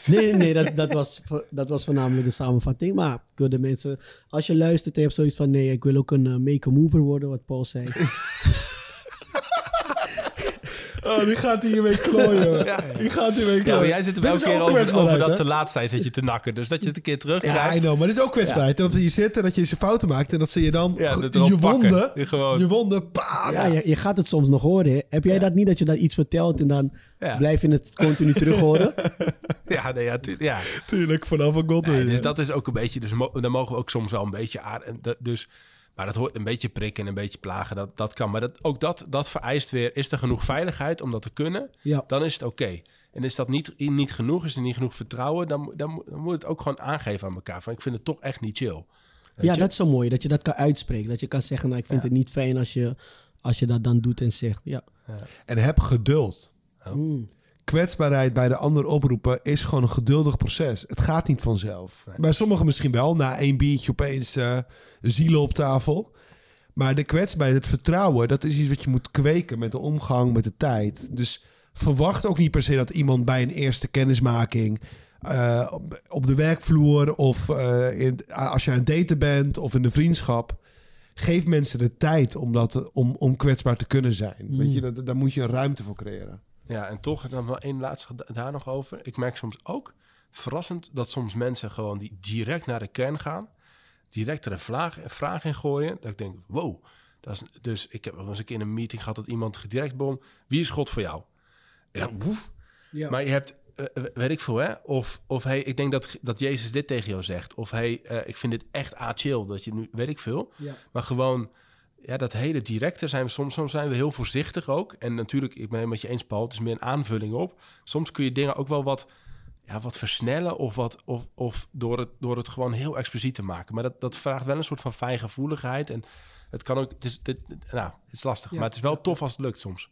Nee, nee, dat, dat, was, dat was voornamelijk de samenvatting. Maar de mensen, als je luistert en je hebt zoiets van... nee, ik wil ook een uh, make-a-mover worden, wat Paul zei. Oh, die gaat hiermee klooien. Die gaat hiermee Ja, klooien. maar jij zit er Dit elke is keer ook over, dat hè? te laat zijn zit je te nakken. Dus dat je het een keer Ja, terugkrijgt. I know, maar dit is ook kwetsbaarheid. Dat je zit en dat je je fouten maakt en dat ze je dan Ja, dat erop je pakken. wonden, Je gewoon- je wonden, paas. Ja, je, je gaat het soms nog horen. hè. Heb jij dat niet, dat je dat iets vertelt en dan Ja. blijf je het continu terug horen? Ja, nee, ja, tu- ja. Tuurlijk, vanaf een god. Nee, dus dat is ook een beetje, dus mo- dan mogen we ook soms wel een beetje en dat- Dus, maar dat hoort een beetje prikken en een beetje plagen, dat, dat kan. Maar dat, ook dat, dat vereist weer, is er genoeg veiligheid om dat te kunnen? Ja. Dan is het oké. En is dat niet, niet genoeg, is er niet genoeg vertrouwen, dan, moet- dan, moet- dan moet het ook gewoon aangeven aan elkaar. Van ik vind het toch echt niet chill. Weet Ja, je? dat is zo mooi. Dat je dat kan uitspreken. Dat je kan zeggen, nou, ik vind het niet fijn als je, als je dat dan doet en zegt. Ja. En heb geduld. Mm. Kwetsbaarheid bij de ander oproepen is gewoon een geduldig proces. Het gaat niet vanzelf. Bij sommigen misschien wel. Na één biertje opeens eh zielen op tafel. Maar de kwetsbaarheid, het vertrouwen, dat is iets wat je moet kweken met de omgang, met de tijd. Dus verwacht ook niet per se dat iemand bij een eerste kennismaking eh, op, op de werkvloer of eh, in, als je aan het daten bent of in de vriendschap. Geef mensen de tijd om, dat, om, om kwetsbaar te kunnen zijn. Weet je, dat, daar moet je een ruimte voor creëren. Ja, en toch dan wel één laatste da- daar nog over. Ik merk soms ook, verrassend, dat soms mensen gewoon die direct naar de kern gaan, direct er een vraag, een vraag in gooien. Dat ik denk, wow. Dat is, dus ik heb wel eens een keer in een meeting gehad dat iemand direct begon, wie is God voor jou? Ja, woef. Ja. Maar je hebt, eh, weet ik veel, hè? Of, of hey, ik denk dat, dat Jezus dit tegen jou zegt. Of hey, eh, ik vind dit echt a-chill. Dat je nu, weet ik veel. Ja. Maar gewoon, ja, dat hele directe zijn we soms, soms zijn we heel voorzichtig ook. En natuurlijk, ik ben het met je eens, Paul, het is meer een aanvulling op. Soms kun je dingen ook wel wat, ja, wat versnellen of, wat, of, of door, het, door het gewoon heel expliciet te maken. Maar dat, dat vraagt wel een soort van fijngevoeligheid. En het kan ook, het is, dit, nou, het is lastig, Ja. maar het is wel tof als het lukt soms.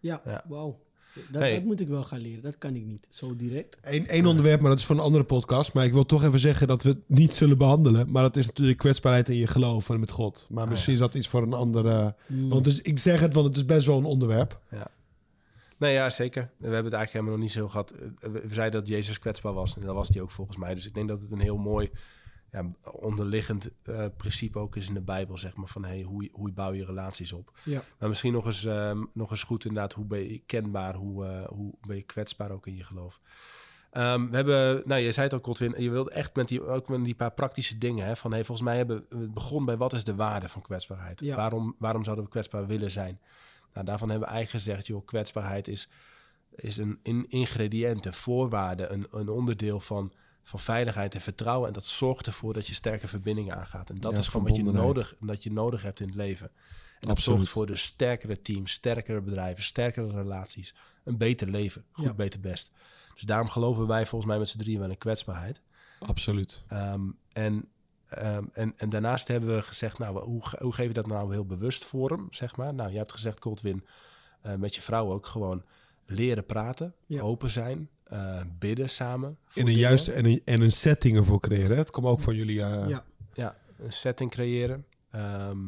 Ja, Ja. wauw. Dat, dat moet ik wel gaan leren. Dat kan ik niet. Zo direct. Eén één onderwerp, maar dat is voor een andere podcast. Maar ik wil toch even zeggen dat we het niet zullen behandelen. Maar dat is natuurlijk kwetsbaarheid in je geloof en met God. Maar misschien is dat iets voor een andere... Mm. Want dus, ik zeg het, want het is best wel een onderwerp. Ja. Nee, ja, zeker. We hebben het eigenlijk helemaal nog niet zo gehad. Eh, We we zeiden dat Jezus kwetsbaar was. En dat was hij ook volgens mij. Dus ik denk dat het een heel mooi ja, onderliggend eh, principe ook is in de Bijbel. Zeg maar van hey, hoe, hoe bouw je relaties op. Ja. Maar misschien nog eens, ehm, nog eens goed inderdaad. Hoe ben je kenbaar? Hoe, eh, hoe ben je kwetsbaar ook in je geloof? Ehm, we hebben, nou je zei het ook Godwin, je wilde echt met die, ook met die paar praktische dingen. Hè, van hey, volgens mij hebben we het begon bij wat is de waarde van kwetsbaarheid? Ja. Waarom, waarom zouden we kwetsbaar willen zijn? Nou, daarvan hebben we eigenlijk gezegd, joh, kwetsbaarheid is, is een in, ingrediënt, een voorwaarde, een, een onderdeel van, van veiligheid en vertrouwen. En dat zorgt ervoor dat je sterke verbindingen aangaat. En dat Ja, is gewoon wat je, nodig, dat je nodig hebt in het leven. En dat zorgt voor de sterkere teams, sterkere bedrijven, sterkere relaties, een beter leven, goed, Ja. beter, best. Dus daarom geloven wij volgens mij met z'n drieën wel in kwetsbaarheid. Absoluut. Ehm, en, ehm, en, en daarnaast hebben we gezegd, nou, hoe, hoe geef je dat nou heel bewust vorm, zeg maar? Nou, je hebt gezegd, Goldwin, eh, met je vrouw ook gewoon leren praten, Ja. open zijn, eh, bidden samen. voor In een dingen. juiste en een, en een setting ervoor creëren. Het komt ook van jullie... eh, ja. Ja, een setting creëren. Ehm,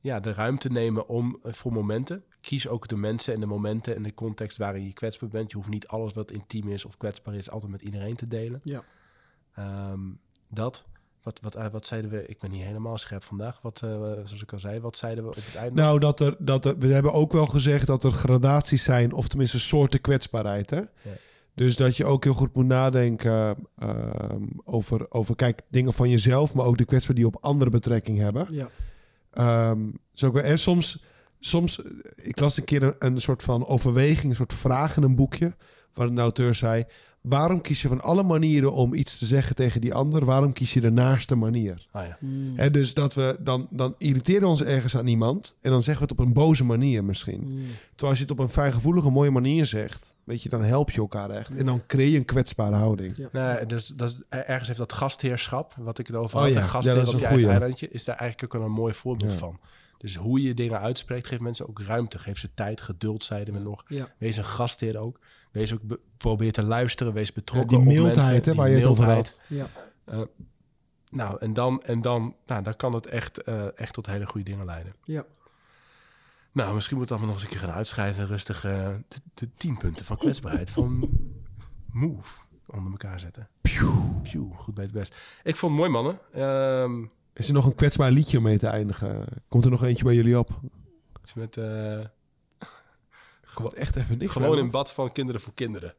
ja, de ruimte nemen om eh, voor momenten. Kies ook de mensen en de momenten en de context waarin je kwetsbaar bent. Je hoeft niet alles wat intiem is of kwetsbaar is altijd met iedereen te delen. ja. Ehm, dat. Wat, wat, wat zeiden we? Ik ben niet helemaal scherp vandaag. Wat, eh, zoals ik al zei, wat zeiden we op het einde? Nou, dat er, dat er, we hebben ook wel gezegd dat er gradaties zijn, of tenminste soorten kwetsbaarheid. Hè? Dus dat je ook heel goed moet nadenken ehm, over, over, kijk, dingen van jezelf, maar ook de kwetsbaarheden die op andere betrekking hebben. ja. Ehm, zo ook, wel- en soms, soms, eh, ik las een keer een, een soort van overweging, een soort vraag in een boekje, waar de auteur zei, waarom kies je van alle manieren om iets te zeggen tegen die ander, waarom kies je de naaste manier? Ah ja. Mm. Hè, dus dat we dan, dan irriteren we ons ergens aan iemand en dan zeggen we het op een boze manier misschien. Mm. Terwijl als je het op een fijngevoelige, mooie manier zegt, weet je, dan help je elkaar echt. En dan creëer je een kwetsbare houding. Ja. Nou, dus, dat is, ergens heeft dat gastheerschap, wat ik het over Oh had, ja, een ja, gastheer dat is op je eigen eilandje, is daar eigenlijk ook wel een mooi voorbeeld Ja. van. Dus hoe je dingen uitspreekt, geeft mensen ook ruimte. Geef ze tijd, geduld, zeiden we nog. Ja. Wees een gastheer ook. Wees ook be- probeer te luisteren, wees Ja, betrokken die op mildheid, hè, waar je het over had. Ja. Nou, en dan, en dan, nou, dan kan het echt, eh, echt tot hele goede dingen leiden. Ja. Nou, misschien moet ik allemaal nog eens een keer gaan uitschrijven. Rustig eh, de, de tien punten van kwetsbaarheid van Move onder elkaar zetten. Pew, goed bij het best. Ik vond het mooi, mannen. Ehm, Is er nog een kwetsbaar liedje om mee te eindigen? Komt er nog eentje bij jullie op? met eh, Komt echt even niks gewoon in bad van kinderen voor kinderen.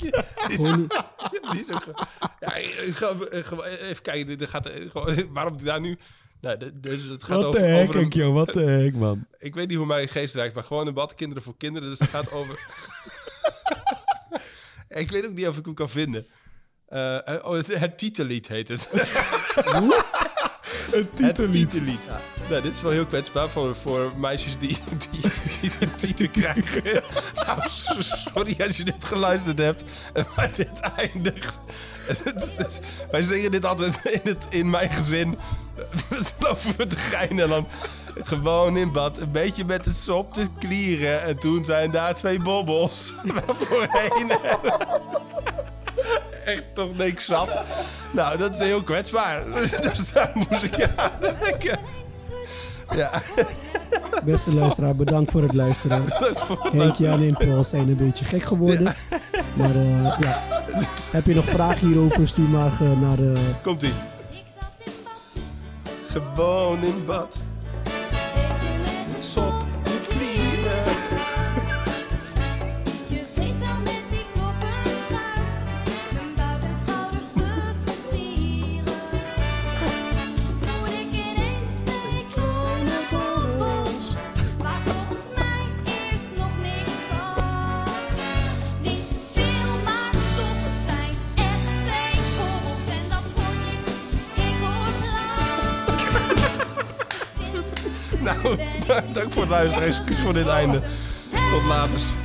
die, is, die ook... Ja, even kijken. Dit gaat, gewoon, waarom daar nu... Nou, dus het gaat Wat de over, hek, over een, joh, wat de hek, man. Ik weet niet hoe mijn geest werkt, maar gewoon een bad kinderen voor kinderen. Dus het gaat over. ik weet ook niet of ik hem kan vinden. Eh, oh, het, het titellied heet het. Een titellied. Titellied. Nou, dit is wel heel kwetsbaar voor, voor meisjes die, die, die de titel krijgen. nou, sorry als je dit geluisterd hebt. Maar dit eindigt. Wij zingen dit altijd in, het, in mijn gezin. We lopen we te geinen en dan gewoon in bad. Een beetje met de sop te klieren. En toen zijn daar twee bobbels. Voorheen. Echt toch niks zat. Nou, dat is heel kwetsbaar. Dus daar moest ik aan denken. Ja, Beste luisteraar, bedankt voor het luisteren. dat is voor het Henk, Jan en Paul zijn een beetje gek geworden. Maar eh, ja, heb je nog vragen hierover, stuur maar eh, naar de... Komt-ie. Ik zat in bad, Gewoon in bad. Dank voor het luisteren. Excuus voor dit einde. Tot later.